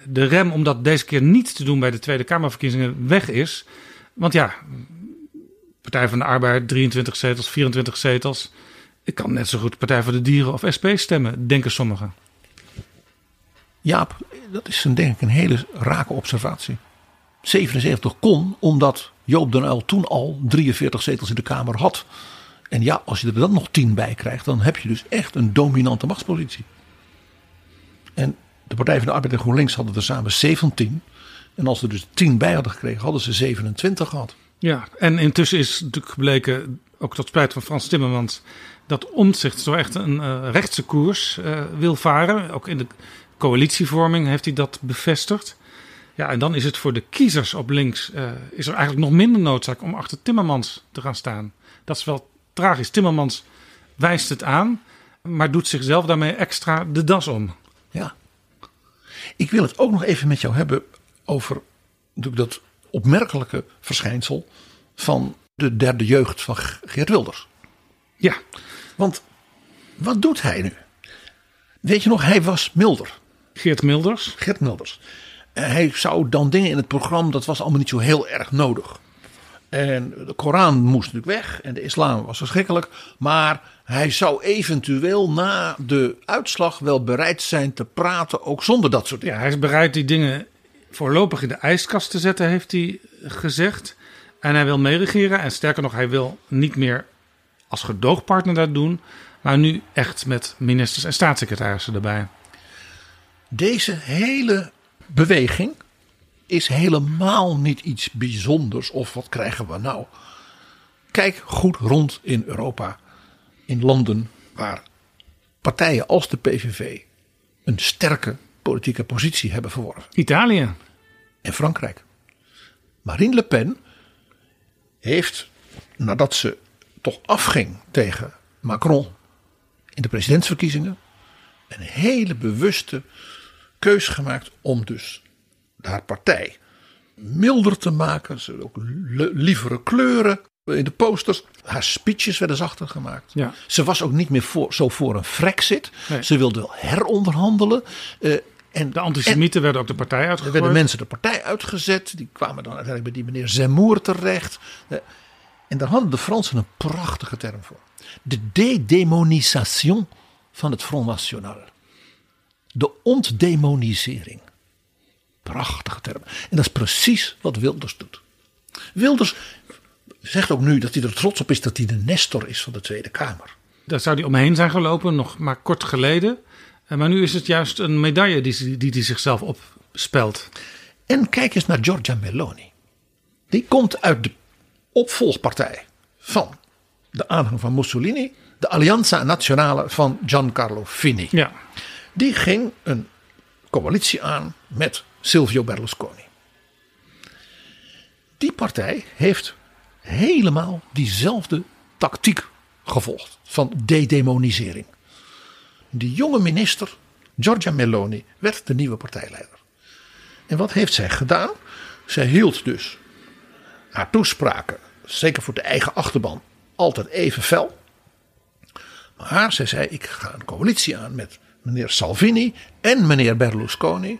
De rem om dat deze keer niet te doen bij de Tweede Kamerverkiezingen weg is. Want ja, Partij van de Arbeid 23 zetels, 24 zetels. Ik kan net zo goed Partij voor de Dieren of SP stemmen, denken sommigen. Jaap, dat is een, denk ik een hele rake observatie. 77 kon omdat Joop den Uyl toen al 43 zetels in de Kamer had. En ja, als je er dan nog 10 bij krijgt, dan heb je dus echt een dominante machtspositie. En de Partij van de Arbeid en GroenLinks hadden er samen 17. En als ze er dus 10 bij hadden gekregen, hadden ze 27 gehad. Ja, en intussen is natuurlijk gebleken, ook tot spijt van Frans Timmermans, dat Omtzigt zo echt een uh, rechtse koers uh, wil varen. Ook in de coalitievorming heeft hij dat bevestigd. Ja, en dan is het voor de kiezers op links uh, is er eigenlijk nog minder noodzaak om achter Timmermans te gaan staan. Dat is wel tragisch. Timmermans wijst het aan, maar doet zichzelf daarmee extra de das om. Ja. Ik wil het ook nog even met jou hebben over dat opmerkelijke verschijnsel van de derde jeugd van Geert Wilders. Ja. Want wat doet hij nu? Weet je nog, hij was milder. Geert Milders. Geert Milders. Hij zou dan dingen in het programma, dat was allemaal niet zo heel erg nodig. En de Koran moest natuurlijk weg en de islam was verschrikkelijk. Maar hij zou eventueel na de uitslag wel bereid zijn te praten, ook zonder dat soort dingen. Ja, hij is bereid die dingen voorlopig in de ijskast te zetten, heeft hij gezegd. En hij wil meeregeren. En sterker nog, hij wil niet meer als gedoogpartner dat doen. Maar nu echt met ministers en staatssecretarissen erbij. Deze hele beweging is helemaal niet iets bijzonders. Of wat krijgen we nou? Kijk goed rond in Europa. In landen waar partijen als de PVV een sterke politieke positie hebben verworven. Italië. En Frankrijk. Marine Le Pen heeft, nadat ze toch afging tegen Macron in de presidentsverkiezingen, een hele bewuste keus gemaakt om dus haar partij milder te maken. Ze ook lievere kleuren in de posters. Haar speeches werden zachter gemaakt. Ja. Ze was ook niet meer voor, zo voor een Frexit. Nee. Ze wilde wel heronderhandelen. Uh, en, de antisemieten werden ook de partij uitgegooid. Er werden mensen de partij uitgezet. Die kwamen dan uiteindelijk bij die meneer Zemmour terecht. Uh, en daar hadden de Fransen een prachtige term voor. De dédémonisation van het Front National. De ontdemonisering. Prachtige term. En dat is precies wat Wilders doet. Wilders zegt ook nu dat hij er trots op is dat hij de Nestor is van de Tweede Kamer. Daar zou hij omheen zijn gelopen, nog maar kort geleden. Maar nu is het juist een medaille die, die hij zichzelf opspelt. En kijk eens naar Giorgia Meloni. Die komt uit de opvolgpartij van de aanhang van Mussolini, de Alleanza Nazionale van Giancarlo Fini. Ja. Die ging een coalitie aan met Silvio Berlusconi. Die partij heeft helemaal diezelfde tactiek gevolgd van dedemonisering. Die jonge minister, Giorgia Meloni, werd de nieuwe partijleider. En wat heeft zij gedaan? Zij hield dus haar toespraken, zeker voor de eigen achterban, altijd even fel. Maar zij zei: Ik ga een coalitie aan met meneer Salvini en meneer Berlusconi.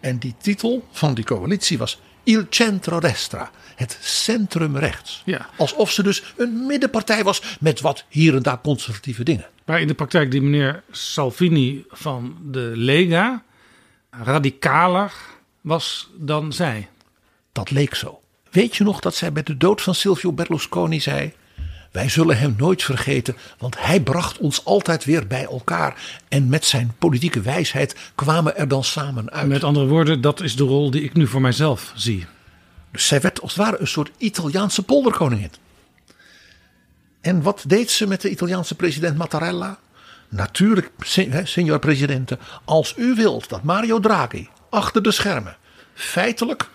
En die titel van die coalitie was Il centro-destra, het centrum rechts. Ja. Alsof ze dus een middenpartij was met wat hier en daar conservatieve dingen. Maar in de praktijk die meneer Salvini van de Lega radicaler was dan zij. Dat leek zo. Weet je nog dat zij bij de dood van Silvio Berlusconi zei: Wij zullen hem nooit vergeten, want hij bracht ons altijd weer bij elkaar. En met zijn politieke wijsheid kwamen er dan samen uit. Met andere woorden, dat is de rol die ik nu voor mijzelf zie. Dus zij werd als het ware een soort Italiaanse polderkoningin. En wat deed ze met de Italiaanse president Mattarella? Natuurlijk, signor presidente, als u wilt dat Mario Draghi achter de schermen feitelijk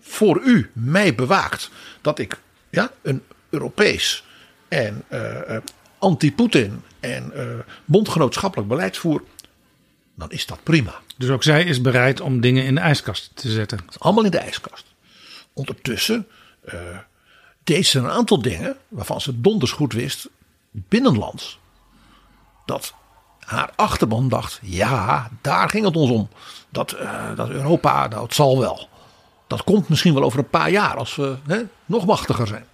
voor u mij bewaakt dat ik ja, een Europees en uh, anti-Poetin en uh, bondgenootschappelijk beleid voer, dan is dat prima. Dus ook zij is bereid om dingen in de ijskast te zetten. Allemaal in de ijskast. Ondertussen uh, deed ze een aantal dingen waarvan ze donders goed wist, binnenlands, dat haar achterban dacht: ja, daar ging het ons om. Dat, uh, dat Europa, nou, het zal wel. Dat komt misschien wel over een paar jaar als we hè, nog machtiger zijn.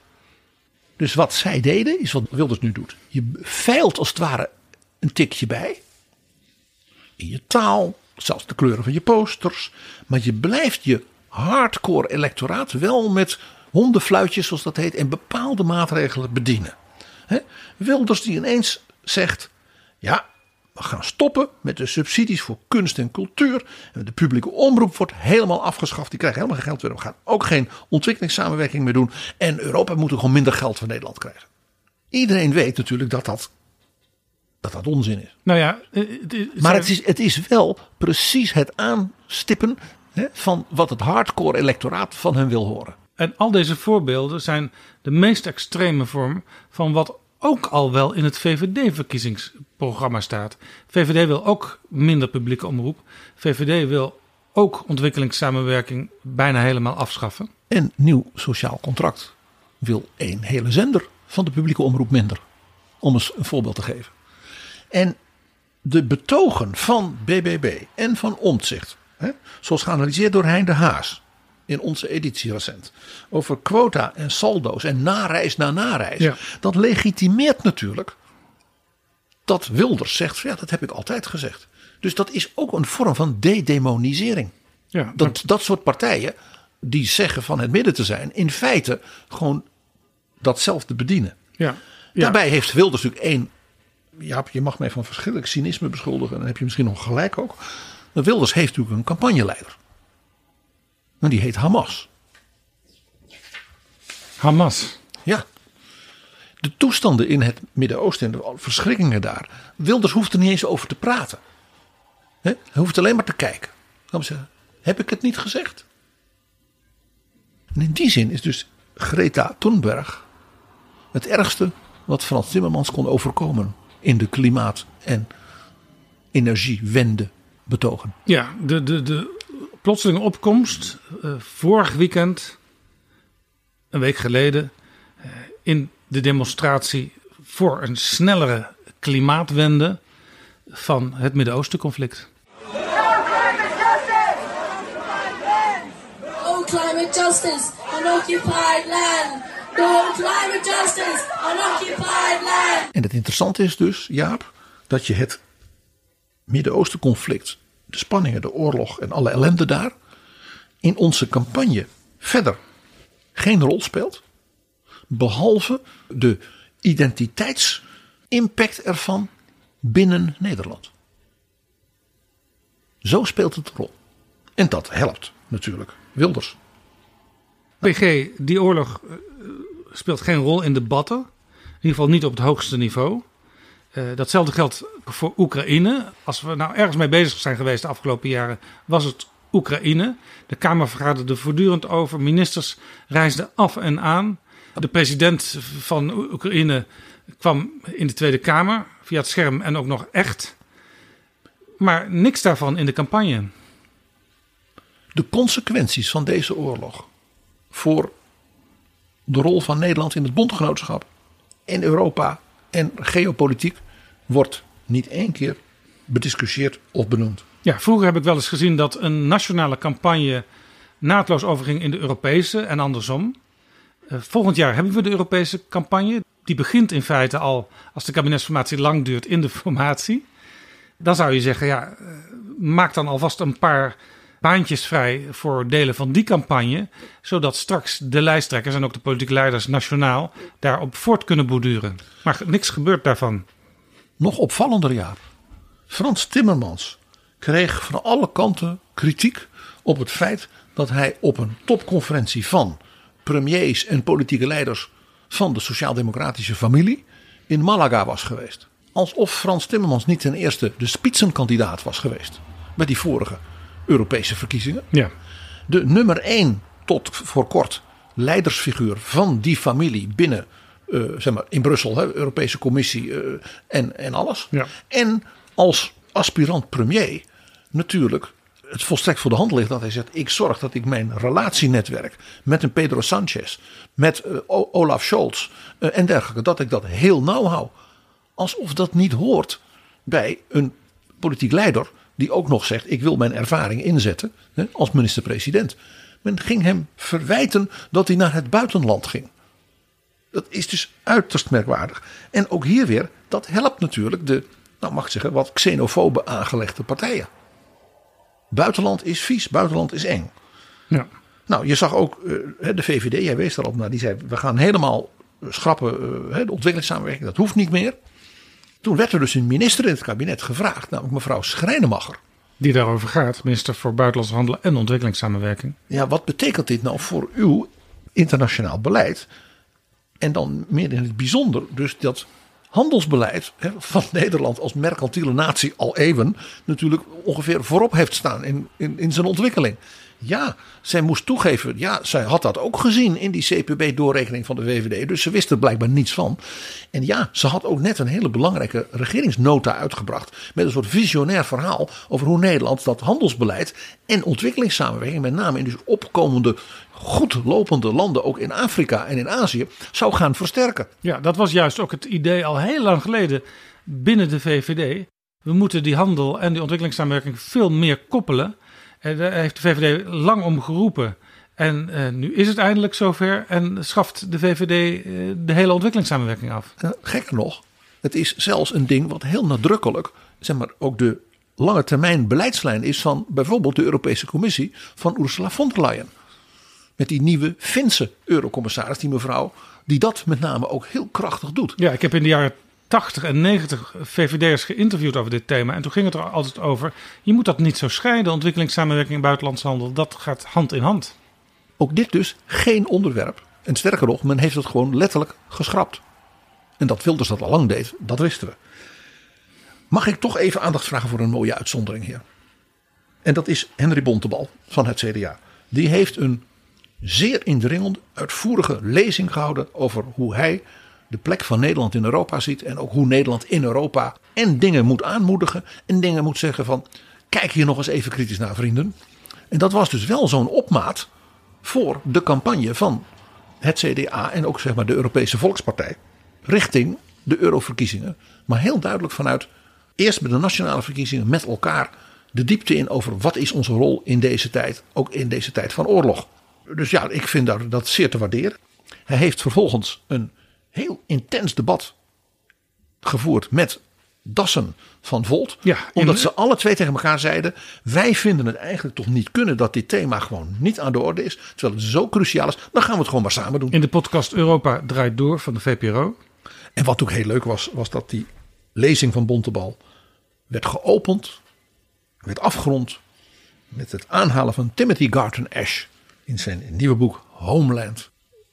Dus wat zij deden, is wat Wilders nu doet. Je veilt als het ware een tikje bij. In je taal, zelfs de kleuren van je posters. Maar je blijft je hardcore electoraat wel met hondenfluitjes, zoals dat heet, en bepaalde maatregelen bedienen. Wilders die ineens zegt: Ja, gaan stoppen met de subsidies voor kunst en cultuur. De publieke omroep wordt helemaal afgeschaft. Die krijgen helemaal geen geld meer. We gaan ook geen ontwikkelingssamenwerking meer doen. En Europa moet gewoon minder geld van Nederland krijgen. Iedereen weet natuurlijk dat dat, dat, dat onzin is. Nou ja, maar het is, het is wel precies het aanstippen hè, van wat het hardcore electoraat van hen wil horen. En al deze voorbeelden zijn de meest extreme vorm van wat ook al wel in het VVD-verkiezingsprogramma staat. VVD wil ook minder publieke omroep. VVD wil ook ontwikkelingssamenwerking bijna helemaal afschaffen. En nieuw sociaal contract wil één hele zender van de publieke omroep minder. Om eens een voorbeeld te geven. En de betogen van BBB en van Omtzigt, hè, zoals geanalyseerd door Hein de Haas in onze editie recent. Over quota en saldo's en nareis na nareis. Ja. Dat legitimeert natuurlijk dat Wilders zegt: ja, dat heb ik altijd gezegd. Dus dat is ook een vorm van dedemonisering. Ja, dat, dat soort partijen die zeggen van het midden te zijn, in feite gewoon datzelfde bedienen. Ja. Ja. Daarbij heeft Wilders natuurlijk één. Ja, je mag mij van verschillend cynisme beschuldigen. En dan heb je misschien nog gelijk ook. Maar Wilders heeft natuurlijk een campagneleider. En die heet Hamas. Hamas? Ja. De toestanden in het Midden-Oosten en de verschrikkingen daar. Wilders hoeft er niet eens over te praten. He? Hij hoeft alleen maar te kijken. Dan zeggen, heb ik het niet gezegd? En in die zin is dus Greta Thunberg het ergste wat Frans Timmermans kon overkomen in de klimaat- en energiewende betogen. Ja, de, de, de plotselinge opkomst uh, vorig weekend, een week geleden, uh, in de demonstratie voor een snellere klimaatwende van het Midden-Oosten conflict. Oh, climate justice on occupied land. No climate justice on occupied land. En het interessante is dus, Jaap, dat je het Midden-Oosten conflict de spanningen, de oorlog en alle ellende daar in onze campagne verder geen rol speelt. Behalve de identiteitsimpact ervan binnen Nederland. Zo speelt het rol. En dat helpt natuurlijk Wilders. PG, die oorlog uh, speelt geen rol in debatten. In ieder geval niet op het hoogste niveau. Uh, datzelfde geldt voor Oekraïne. Als we nou ergens mee bezig zijn geweest de afgelopen jaren, was het Oekraïne. De Kamer vergaderde voortdurend over. Ministers reisden af en aan. De president van Oekraïne kwam in de Tweede Kamer via het scherm en ook nog echt. Maar niks daarvan in de campagne. De consequenties van deze oorlog voor de rol van Nederland in het bondgenootschap in Europa en geopolitiek wordt niet één keer bediscussieerd of benoemd. Ja, vroeger heb ik wel eens gezien dat een nationale campagne naadloos overging in de Europese en andersom. Uh, volgend jaar hebben we de Europese campagne. Die begint in feite al, als de kabinetsformatie lang duurt, in de formatie. Dan zou je zeggen, ja, uh, maak dan alvast een paar baantjes vrij voor delen van die campagne. Zodat straks de lijsttrekkers en ook de politieke leiders nationaal daarop voort kunnen borduren. Maar niks gebeurt daarvan. Nog opvallender jaar. Frans Timmermans kreeg van alle kanten kritiek op het feit dat hij op een topconferentie van premiers en politieke leiders van de sociaal-democratische familie in Malaga was geweest. Alsof Frans Timmermans niet ten eerste de spitsenkandidaat was geweest bij die vorige Europese verkiezingen. Ja. De nummer één tot voor kort leidersfiguur van die familie binnen, uh, zeg maar, in Brussel, hè, Europese Commissie uh, en, en alles. Ja. En als aspirant premier natuurlijk het volstrekt voor de hand ligt dat hij zegt: ik zorg dat ik mijn relatienetwerk met een Pedro Sanchez, met uh, Olaf Scholz en dergelijke, dat ik dat heel nauw hou. Alsof dat niet hoort bij een politiek leider die ook nog zegt: Ik wil mijn ervaring inzetten hè, als minister-president. Men ging hem verwijten dat hij naar het buitenland ging. Dat is dus uiterst merkwaardig. En ook hier weer, dat helpt natuurlijk de, nou mag ik zeggen, wat xenofobe aangelegde partijen. Buitenland is vies, buitenland is eng. Ja. Nou, je zag ook uh, de VVD, jij wees daarop naar, die zei: we gaan helemaal schrappen uh, de ontwikkelingssamenwerking, dat hoeft niet meer. Toen werd er dus een minister in het kabinet gevraagd, namelijk mevrouw Schrijnemacher. Die daarover gaat, minister voor Buitenlandse Handel en Ontwikkelingssamenwerking. Ja, wat betekent dit nou voor uw internationaal beleid? En dan meer in het bijzonder, dus dat handelsbeleid hè, van Nederland als mercantiele natie al even natuurlijk ongeveer voorop heeft staan in, in, in zijn ontwikkeling. Ja, zij moest toegeven. Ja, zij had dat ook gezien in die CPB-doorrekening van de VVD. Dus ze wist er blijkbaar niets van. En ja, ze had ook net een hele belangrijke regeringsnota uitgebracht. Met een soort visionair verhaal over hoe Nederland dat handelsbeleid en ontwikkelingssamenwerking, met name in dus opkomende, goed lopende landen, ook in Afrika en in Azië, zou gaan versterken. Ja, dat was juist ook het idee al heel lang geleden binnen de VVD. We moeten die handel en die ontwikkelingssamenwerking veel meer koppelen. En daar heeft de VVD lang om geroepen. En uh, nu is het eindelijk zover en schaft de VVD uh, de hele ontwikkelingssamenwerking af. Uh, gekker nog, het is zelfs een ding wat heel nadrukkelijk, zeg maar, ook de lange termijn beleidslijn is van bijvoorbeeld de Europese Commissie van Ursula von der Leyen. Met die nieuwe Finse eurocommissaris, die mevrouw, die dat met name ook heel krachtig doet. Ja, ik heb in de jaren 80 en 90 VVD'ers geïnterviewd over dit thema. En toen ging het er altijd over. Je moet dat niet zo scheiden, ontwikkelingssamenwerking en buitenlandse handel. Dat gaat hand in hand. Ook dit dus geen onderwerp. En sterker nog, men heeft het gewoon letterlijk geschrapt. En dat Wilders dat al lang deed, dat wisten we. Mag ik toch even aandacht vragen voor een mooie uitzondering hier? En dat is Henry Bontebal van het CDA. Die heeft een zeer indringende, uitvoerige lezing gehouden over hoe hij de plek van Nederland in Europa ziet. En ook hoe Nederland in Europa en dingen moet aanmoedigen. En dingen moet zeggen van kijk hier nog eens even kritisch naar vrienden. En dat was dus wel zo'n opmaat voor de campagne van het CDA en ook zeg maar de Europese Volkspartij. Richting de euroverkiezingen. Maar heel duidelijk vanuit eerst bij de nationale verkiezingen met elkaar de diepte in over wat is onze rol in deze tijd. Ook in deze tijd van oorlog. Dus ja, ik vind dat zeer te waarderen. Hij heeft vervolgens een heel intens debat gevoerd met Dassen van Volt. Ja, omdat ze alle twee tegen elkaar zeiden: wij vinden het eigenlijk toch niet kunnen dat dit thema gewoon niet aan de orde is. Terwijl het zo cruciaal is. Dan gaan we het gewoon maar samen doen. In de podcast Europa draait door van de VPRO. En wat ook heel leuk was, was dat die lezing van Bontebal werd geopend, werd afgerond met het aanhalen van Timothy Garton Ash in zijn nieuwe boek Homeland.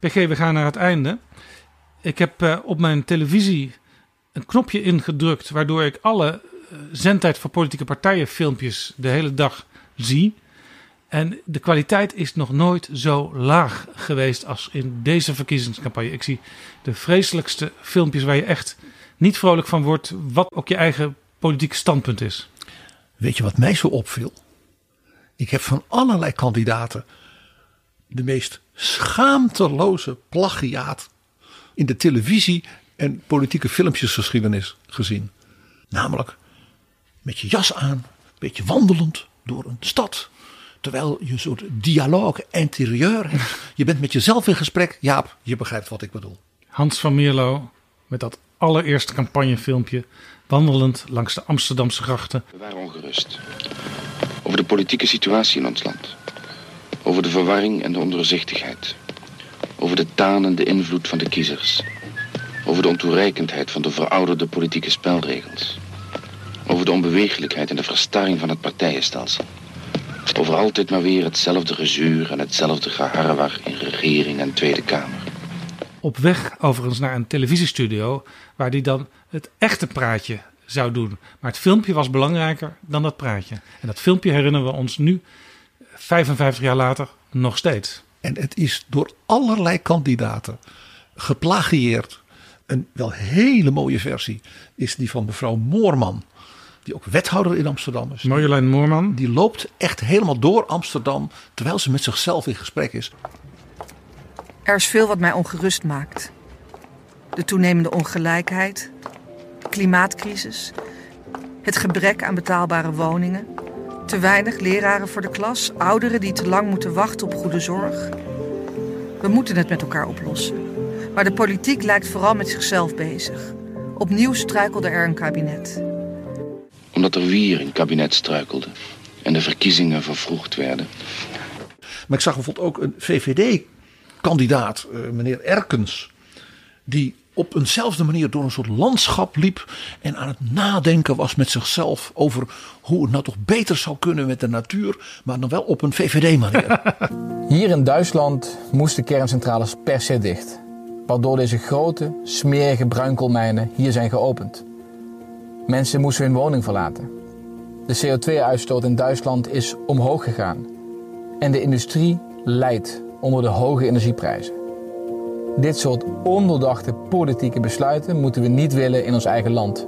PG, we gaan naar het einde. Ik heb uh, op mijn televisie een knopje ingedrukt waardoor ik alle uh, zendtijd voor politieke partijen filmpjes de hele dag zie. En de kwaliteit is nog nooit zo laag geweest als in deze verkiezingscampagne. Ik zie de vreselijkste filmpjes waar je echt niet vrolijk van wordt, wat ook je eigen politieke standpunt is. Weet je wat mij zo opviel? Ik heb van allerlei kandidaten de meest schaamteloze plagiaat in de televisie en politieke filmpjesgeschiedenis gezien. Namelijk met je jas aan, een beetje wandelend door een stad. Terwijl je een soort dialoog interieur hebt. Je bent met jezelf in gesprek. Jaap, je begrijpt wat ik bedoel. Hans van Mierlo met dat allereerste campagnefilmpje. Wandelend langs de Amsterdamse grachten. We waren ongerust. Over de politieke situatie in ons land. Over de verwarring en de ondoorzichtigheid. Over de tanende invloed van de kiezers. Over de ontoereikendheid van de verouderde politieke spelregels. Over de onbewegelijkheid en de verstarring van het partijenstelsel. Over altijd maar weer hetzelfde gezuur en hetzelfde geharrewar in regering en Tweede Kamer. Op weg overigens naar een televisiestudio waar hij dan het echte praatje zou doen. Maar het filmpje was belangrijker dan dat praatje. En dat filmpje herinneren we ons nu, 55 jaar later, nog steeds. En het is door allerlei kandidaten geplagieerd. Een wel hele mooie versie is die van mevrouw Moorman. Die ook wethouder in Amsterdam is. Marjolein Moorman. Die loopt echt helemaal door Amsterdam. Terwijl ze met zichzelf in gesprek is. Er is veel wat mij ongerust maakt. De toenemende ongelijkheid. Klimaatcrisis. Het gebrek aan betaalbare woningen. Te weinig leraren voor de klas. Ouderen die te lang moeten wachten op goede zorg. We moeten het met elkaar oplossen. Maar de politiek lijkt vooral met zichzelf bezig. Opnieuw struikelde er een kabinet. Omdat er weer een kabinet struikelde. En de verkiezingen vervroegd werden. Maar ik zag bijvoorbeeld ook een VVD-kandidaat, uh, meneer Erkens. Die op eenzelfde manier door een soort landschap liep. En aan het nadenken was met zichzelf over hoe het nou toch beter zou kunnen met de natuur. Maar dan wel op een VVD-manier. Hier in Duitsland moesten kerncentrales per se dicht. Waardoor deze grote, smerige bruinkoolmijnen hier zijn geopend. Mensen moesten hun woning verlaten. De CO2-uitstoot in Duitsland is omhoog gegaan. En de industrie lijdt onder de hoge energieprijzen. Dit soort ondoordachte politieke besluiten moeten we niet willen in ons eigen land.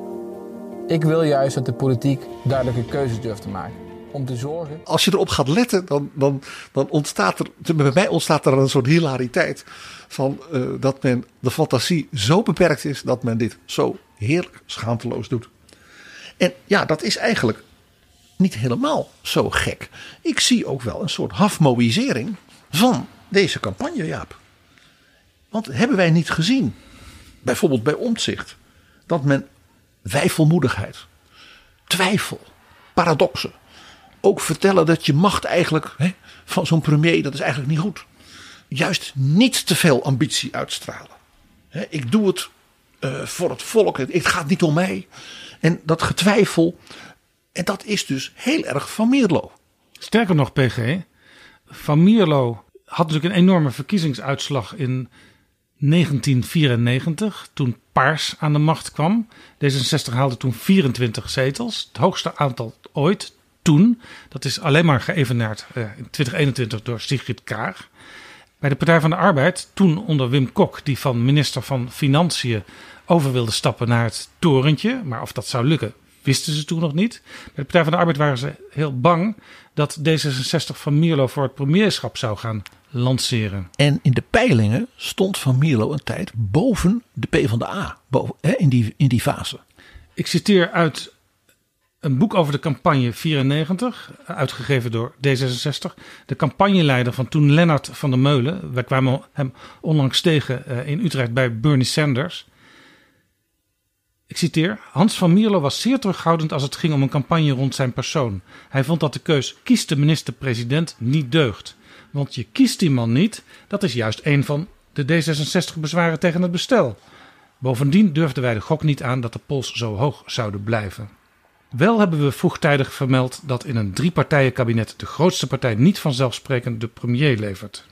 Ik wil juist dat de politiek duidelijke keuzes durft te maken. Om te zorgen. Als je erop gaat letten, dan, dan, dan ontstaat er. Bij mij ontstaat er een soort hilariteit. Van uh, dat men de fantasie zo beperkt is dat men dit zo heerlijk schaamteloos doet. En ja, dat is eigenlijk niet helemaal zo gek. Ik zie ook wel een soort hafmoïsering van deze campagne, Jaap. Want hebben wij niet gezien, bijvoorbeeld bij omzicht, dat men wijfelmoedigheid, twijfel, paradoxen, ook vertellen dat je macht eigenlijk hè, van zo'n premier, dat is eigenlijk niet goed. Juist niet te veel ambitie uitstralen. Hè, ik doe het uh, voor het volk, het gaat niet om mij. En dat getwijfel, en dat is dus heel erg Van Mierlo. Sterker nog, PG, Van Mierlo had natuurlijk een enorme verkiezingsuitslag in 1994, toen Paars aan de macht kwam. D66 haalde toen 24 zetels, het hoogste aantal ooit toen. Dat is alleen maar geëvenaard uh, in 2021 door Sigrid Kaag. Bij de Partij van de Arbeid, toen onder Wim Kok, die van minister van Financiën over wilde stappen naar het torentje. Maar of dat zou lukken, wisten ze toen nog niet. Bij de Partij van de Arbeid waren ze heel bang dat D66 van Mierlo voor het premierschap zou gaan lanceren. En in de peilingen stond Van Mierlo een tijd boven de PvdA, boven, hè, in, die, in die fase. Ik citeer uit een boek over de campagne 94, uitgegeven door D66. De campagneleider van toen Lennart van der Meulen. Wij kwamen hem onlangs tegen uh, in Utrecht bij Bernie Sanders. Ik citeer: Hans van Mierlo was zeer terughoudend als het ging om een campagne rond zijn persoon. Hij vond dat de keus kies de minister-president niet deugt. Want je kiest die man niet, dat is juist een van de D66 bezwaren tegen het bestel. Bovendien durfden wij de gok niet aan dat de pols zo hoog zouden blijven. Wel hebben we vroegtijdig vermeld dat in een driepartijenkabinet de grootste partij niet vanzelfsprekend de premier levert.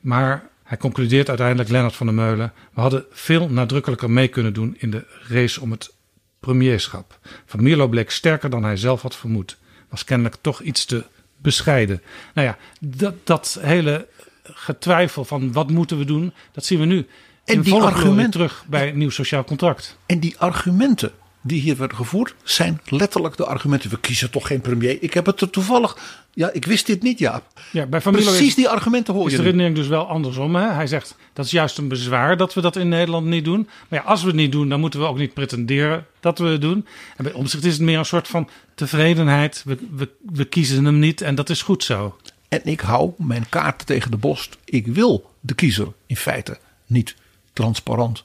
Maar hij concludeert uiteindelijk Lennart van der Meulen: we hadden veel nadrukkelijker mee kunnen doen in de race om het premierschap. Van Mierlo bleek sterker dan hij zelf had vermoed. Was kennelijk toch iets te bescheiden. Nou ja, dat, dat hele getwijfel van wat moeten we doen, dat zien we nu. En in die argumenten- terug bij een nieuw sociaal contract. En die argumenten die hier werden gevoerd, zijn letterlijk de argumenten. We kiezen toch geen premier. Ik heb het er toevallig. Ja, ik wist dit niet, ja. Ja, bij Van Precies is- die argumenten hoor is je. de nu. redenering dus wel andersom. Hè? Hij zegt dat is juist een bezwaar dat we dat in Nederland niet doen. Maar ja, als we het niet doen, dan moeten we ook niet pretenderen dat we het doen. En bij omzicht is het meer een soort van tevredenheid. We, we, we kiezen hem niet en dat is goed zo. En ik hou mijn kaarten tegen de borst. Ik wil de kiezer in feite niet transparant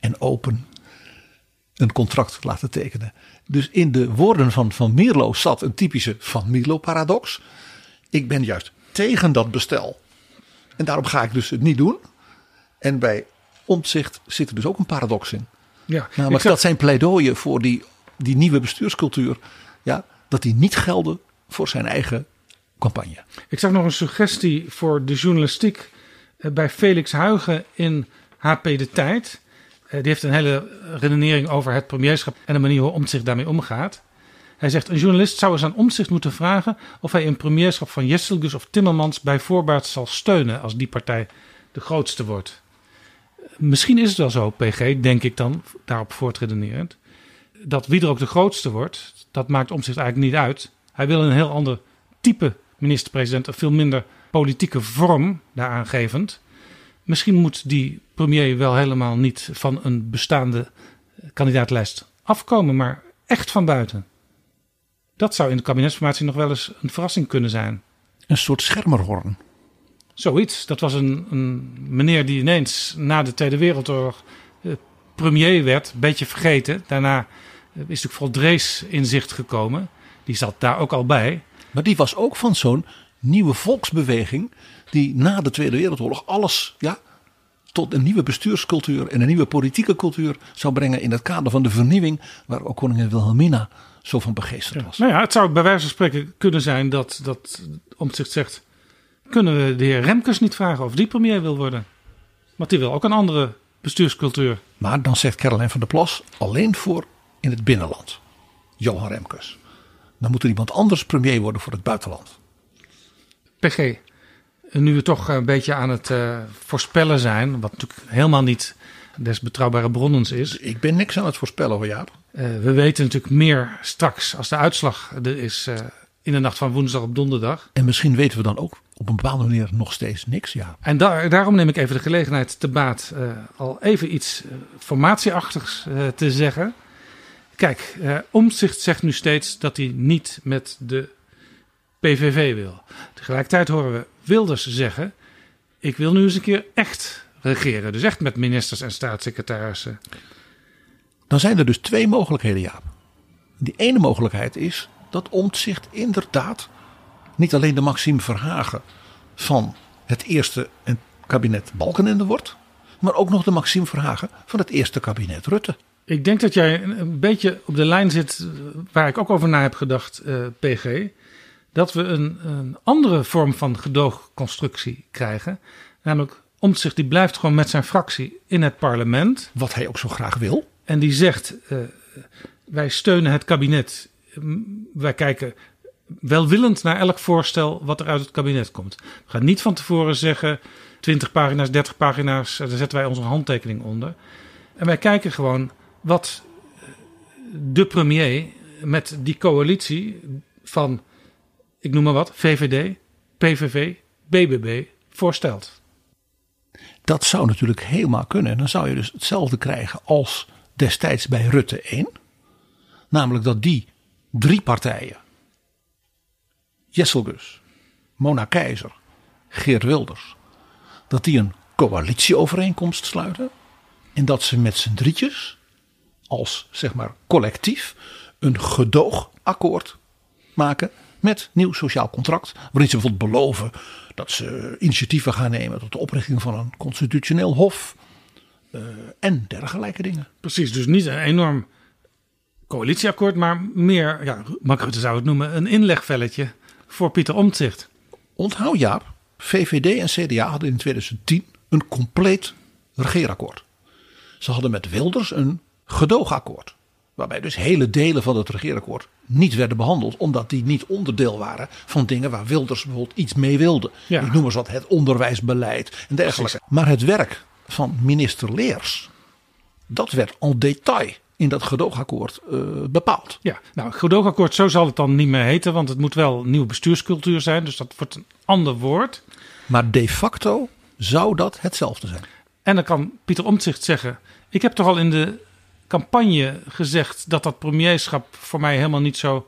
en open een contract laten tekenen. Dus in de woorden van Van Mierlo zat een typische Van Mierlo-paradox. Ik ben juist tegen dat bestel. En daarom ga ik dus het niet doen. En bij omzicht zit er dus ook een paradox in. Ja, Namelijk zag- dat zijn pleidooien voor die, die nieuwe bestuurscultuur. Ja, dat die niet gelden voor zijn eigen campagne. Ik zag nog een suggestie voor de journalistiek eh, bij Felix Huigen in HP De Tijd. Eh, Die heeft een hele redenering over het premierschap en de manier hoe Omtzigt daarmee omgaat. Hij zegt, een journalist zou eens aan Omtzigt moeten vragen of hij een premierschap van Jesselgus of Timmermans bij voorbaat zal steunen als die partij de grootste wordt. Misschien is het wel zo, PG, denk ik dan, daarop voortredenerend. Dat wie er ook de grootste wordt, dat maakt Omtzigt eigenlijk niet uit. Hij wil een heel ander type minister-president, een veel minder politieke vorm daaraan gevend. Misschien moet die premier wel helemaal niet van een bestaande kandidaatlijst afkomen, maar echt van buiten. Dat zou in de kabinetsformatie nog wel eens een verrassing kunnen zijn. Een soort schermerhorn. Zoiets. Dat was een, een meneer die ineens na de Tweede Wereldoorlog eh, premier werd. Een beetje vergeten. Daarna is natuurlijk vooral Drees in zicht gekomen. Die zat daar ook al bij. Maar die was ook van zo'n nieuwe volksbeweging. Die na de Tweede Wereldoorlog alles ja, tot een nieuwe bestuurscultuur en een nieuwe politieke cultuur zou brengen. In het kader van de vernieuwing. Waar ook koningin Wilhelmina zo van begeesterd was. Nou ja, het zou bij wijze van spreken kunnen zijn dat, dat Omtzigt zegt... kunnen we de heer Remkes niet vragen of die premier wil worden? Want die wil ook een andere bestuurscultuur. Maar dan zegt Caroline van der Plas alleen voor in het binnenland. Johan Remkes. Dan moet er iemand anders premier worden voor het buitenland. PG, nu we toch een beetje aan het eh, voorspellen zijn... wat natuurlijk helemaal niet des betrouwbare bronnens is... Ik ben niks aan het voorspellen hoor Jaap. Eh, we weten natuurlijk meer straks als de uitslag er is... eh, in de nacht van woensdag op donderdag. En misschien weten we dan ook op een bepaalde manier nog steeds niks. Ja. En daar, daarom neem ik even de gelegenheid te baat eh, al even iets eh, formatieachtigs eh, te zeggen. Kijk, Omtzigt zegt nu steeds dat hij niet met de PVV wil. Tegelijkertijd horen we Wilders zeggen: Ik wil nu eens een keer echt regeren. Dus echt met ministers en staatssecretarissen. Dan zijn er dus twee mogelijkheden, Jaap. Die ene mogelijkheid is dat Omtzigt inderdaad niet alleen de Maxime Verhagen van het eerste kabinet Balkenende wordt, maar ook nog de Maxime Verhagen van het eerste kabinet Rutte. Ik denk dat jij een- beetje op de lijn zit eh, waar ik ook over na heb gedacht, eh, PG. Dat we een, een andere vorm van gedoogconstructie krijgen. Namelijk Omtzigt die blijft gewoon met zijn fractie in het parlement. Wat hij ook zo graag wil. En die zegt, eh, wij steunen het kabinet. Wij kijken welwillend naar elk voorstel wat er uit het kabinet komt. We gaan niet van tevoren zeggen, 20 pagina's, 30 pagina's, eh, daar zetten wij onze handtekening onder. En wij kijken gewoon wat de premier met die coalitie van, ik noem maar wat, VVD, PVV, BBB voorstelt. Dat zou natuurlijk helemaal kunnen. En dan zou je dus hetzelfde krijgen als destijds bij Rutte 1. Namelijk dat die drie partijen, Jesselgus, Mona Keizer, Geert Wilders, dat die een coalitieovereenkomst sluiten. En dat ze met z'n drietjes, als zeg maar collectief, een gedoogakkoord maken met nieuw sociaal contract. Waarin ze bijvoorbeeld beloven dat ze initiatieven gaan nemen tot de oprichting van een constitutioneel hof. eh, en dergelijke dingen. Precies, dus niet een enorm coalitieakkoord, maar meer, ja, Rutte zou het noemen, een inlegvelletje voor Pieter Omtzigt. Onthoud Jaap, VVD en CDA hadden in 2010 een compleet regeerakkoord. Ze hadden met Wilders een gedoogakkoord. Waarbij dus hele delen van het regeerakkoord niet werden behandeld. Omdat die niet onderdeel waren van dingen waar Wilders bijvoorbeeld iets mee wilde. Ja. Ik noem eens wat het onderwijsbeleid en dergelijke. Maar het werk van minister Leers, dat werd en detail in dat gedoogakkoord eh, bepaald. Ja, nou, gedoogakkoord, zo zal het dan niet meer heten, want het moet wel een nieuwe bestuurscultuur zijn. Dus dat wordt een ander woord. Maar de facto zou dat hetzelfde zijn. En dan kan Pieter Omtzigt zeggen: Ik heb toch al in de campagne gezegd dat dat premierschap voor mij helemaal niet zo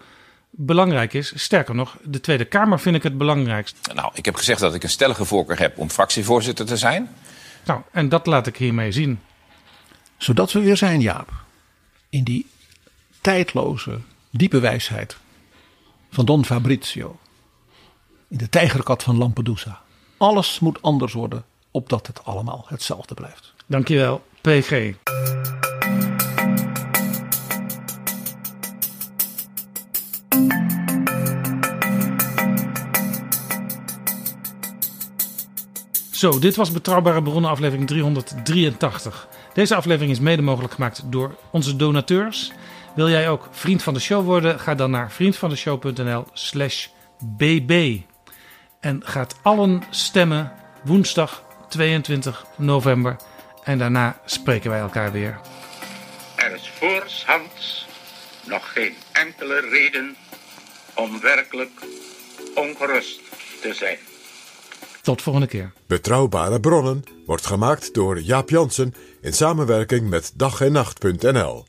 belangrijk is. Sterker nog, de Tweede Kamer vind ik het belangrijkst. Nou, ik heb gezegd dat ik een stellige voorkeur heb om fractievoorzitter te zijn. Nou, en dat laat ik hiermee zien. Zodat we weer zijn, Jaap. In die tijdloze, diepe wijsheid van Don Fabrizio. In de tijgerkat van Lampedusa. Alles moet anders worden, opdat het allemaal hetzelfde blijft. Dankjewel, PG. Zo, dit was Betrouwbare Bronnen aflevering 383. Deze aflevering is mede mogelijk gemaakt door onze donateurs. Wil jij ook vriend van de show worden? Ga dan naar vriendvandeshow.nl slash bb. En gaat allen stemmen woensdag 22 november. En daarna spreken wij elkaar weer. Er is voorshands nog geen enkele reden om werkelijk ongerust te zijn. Tot volgende keer. Betrouwbare bronnen wordt gemaakt door Jaap Jansen in samenwerking met dag en nacht.nl.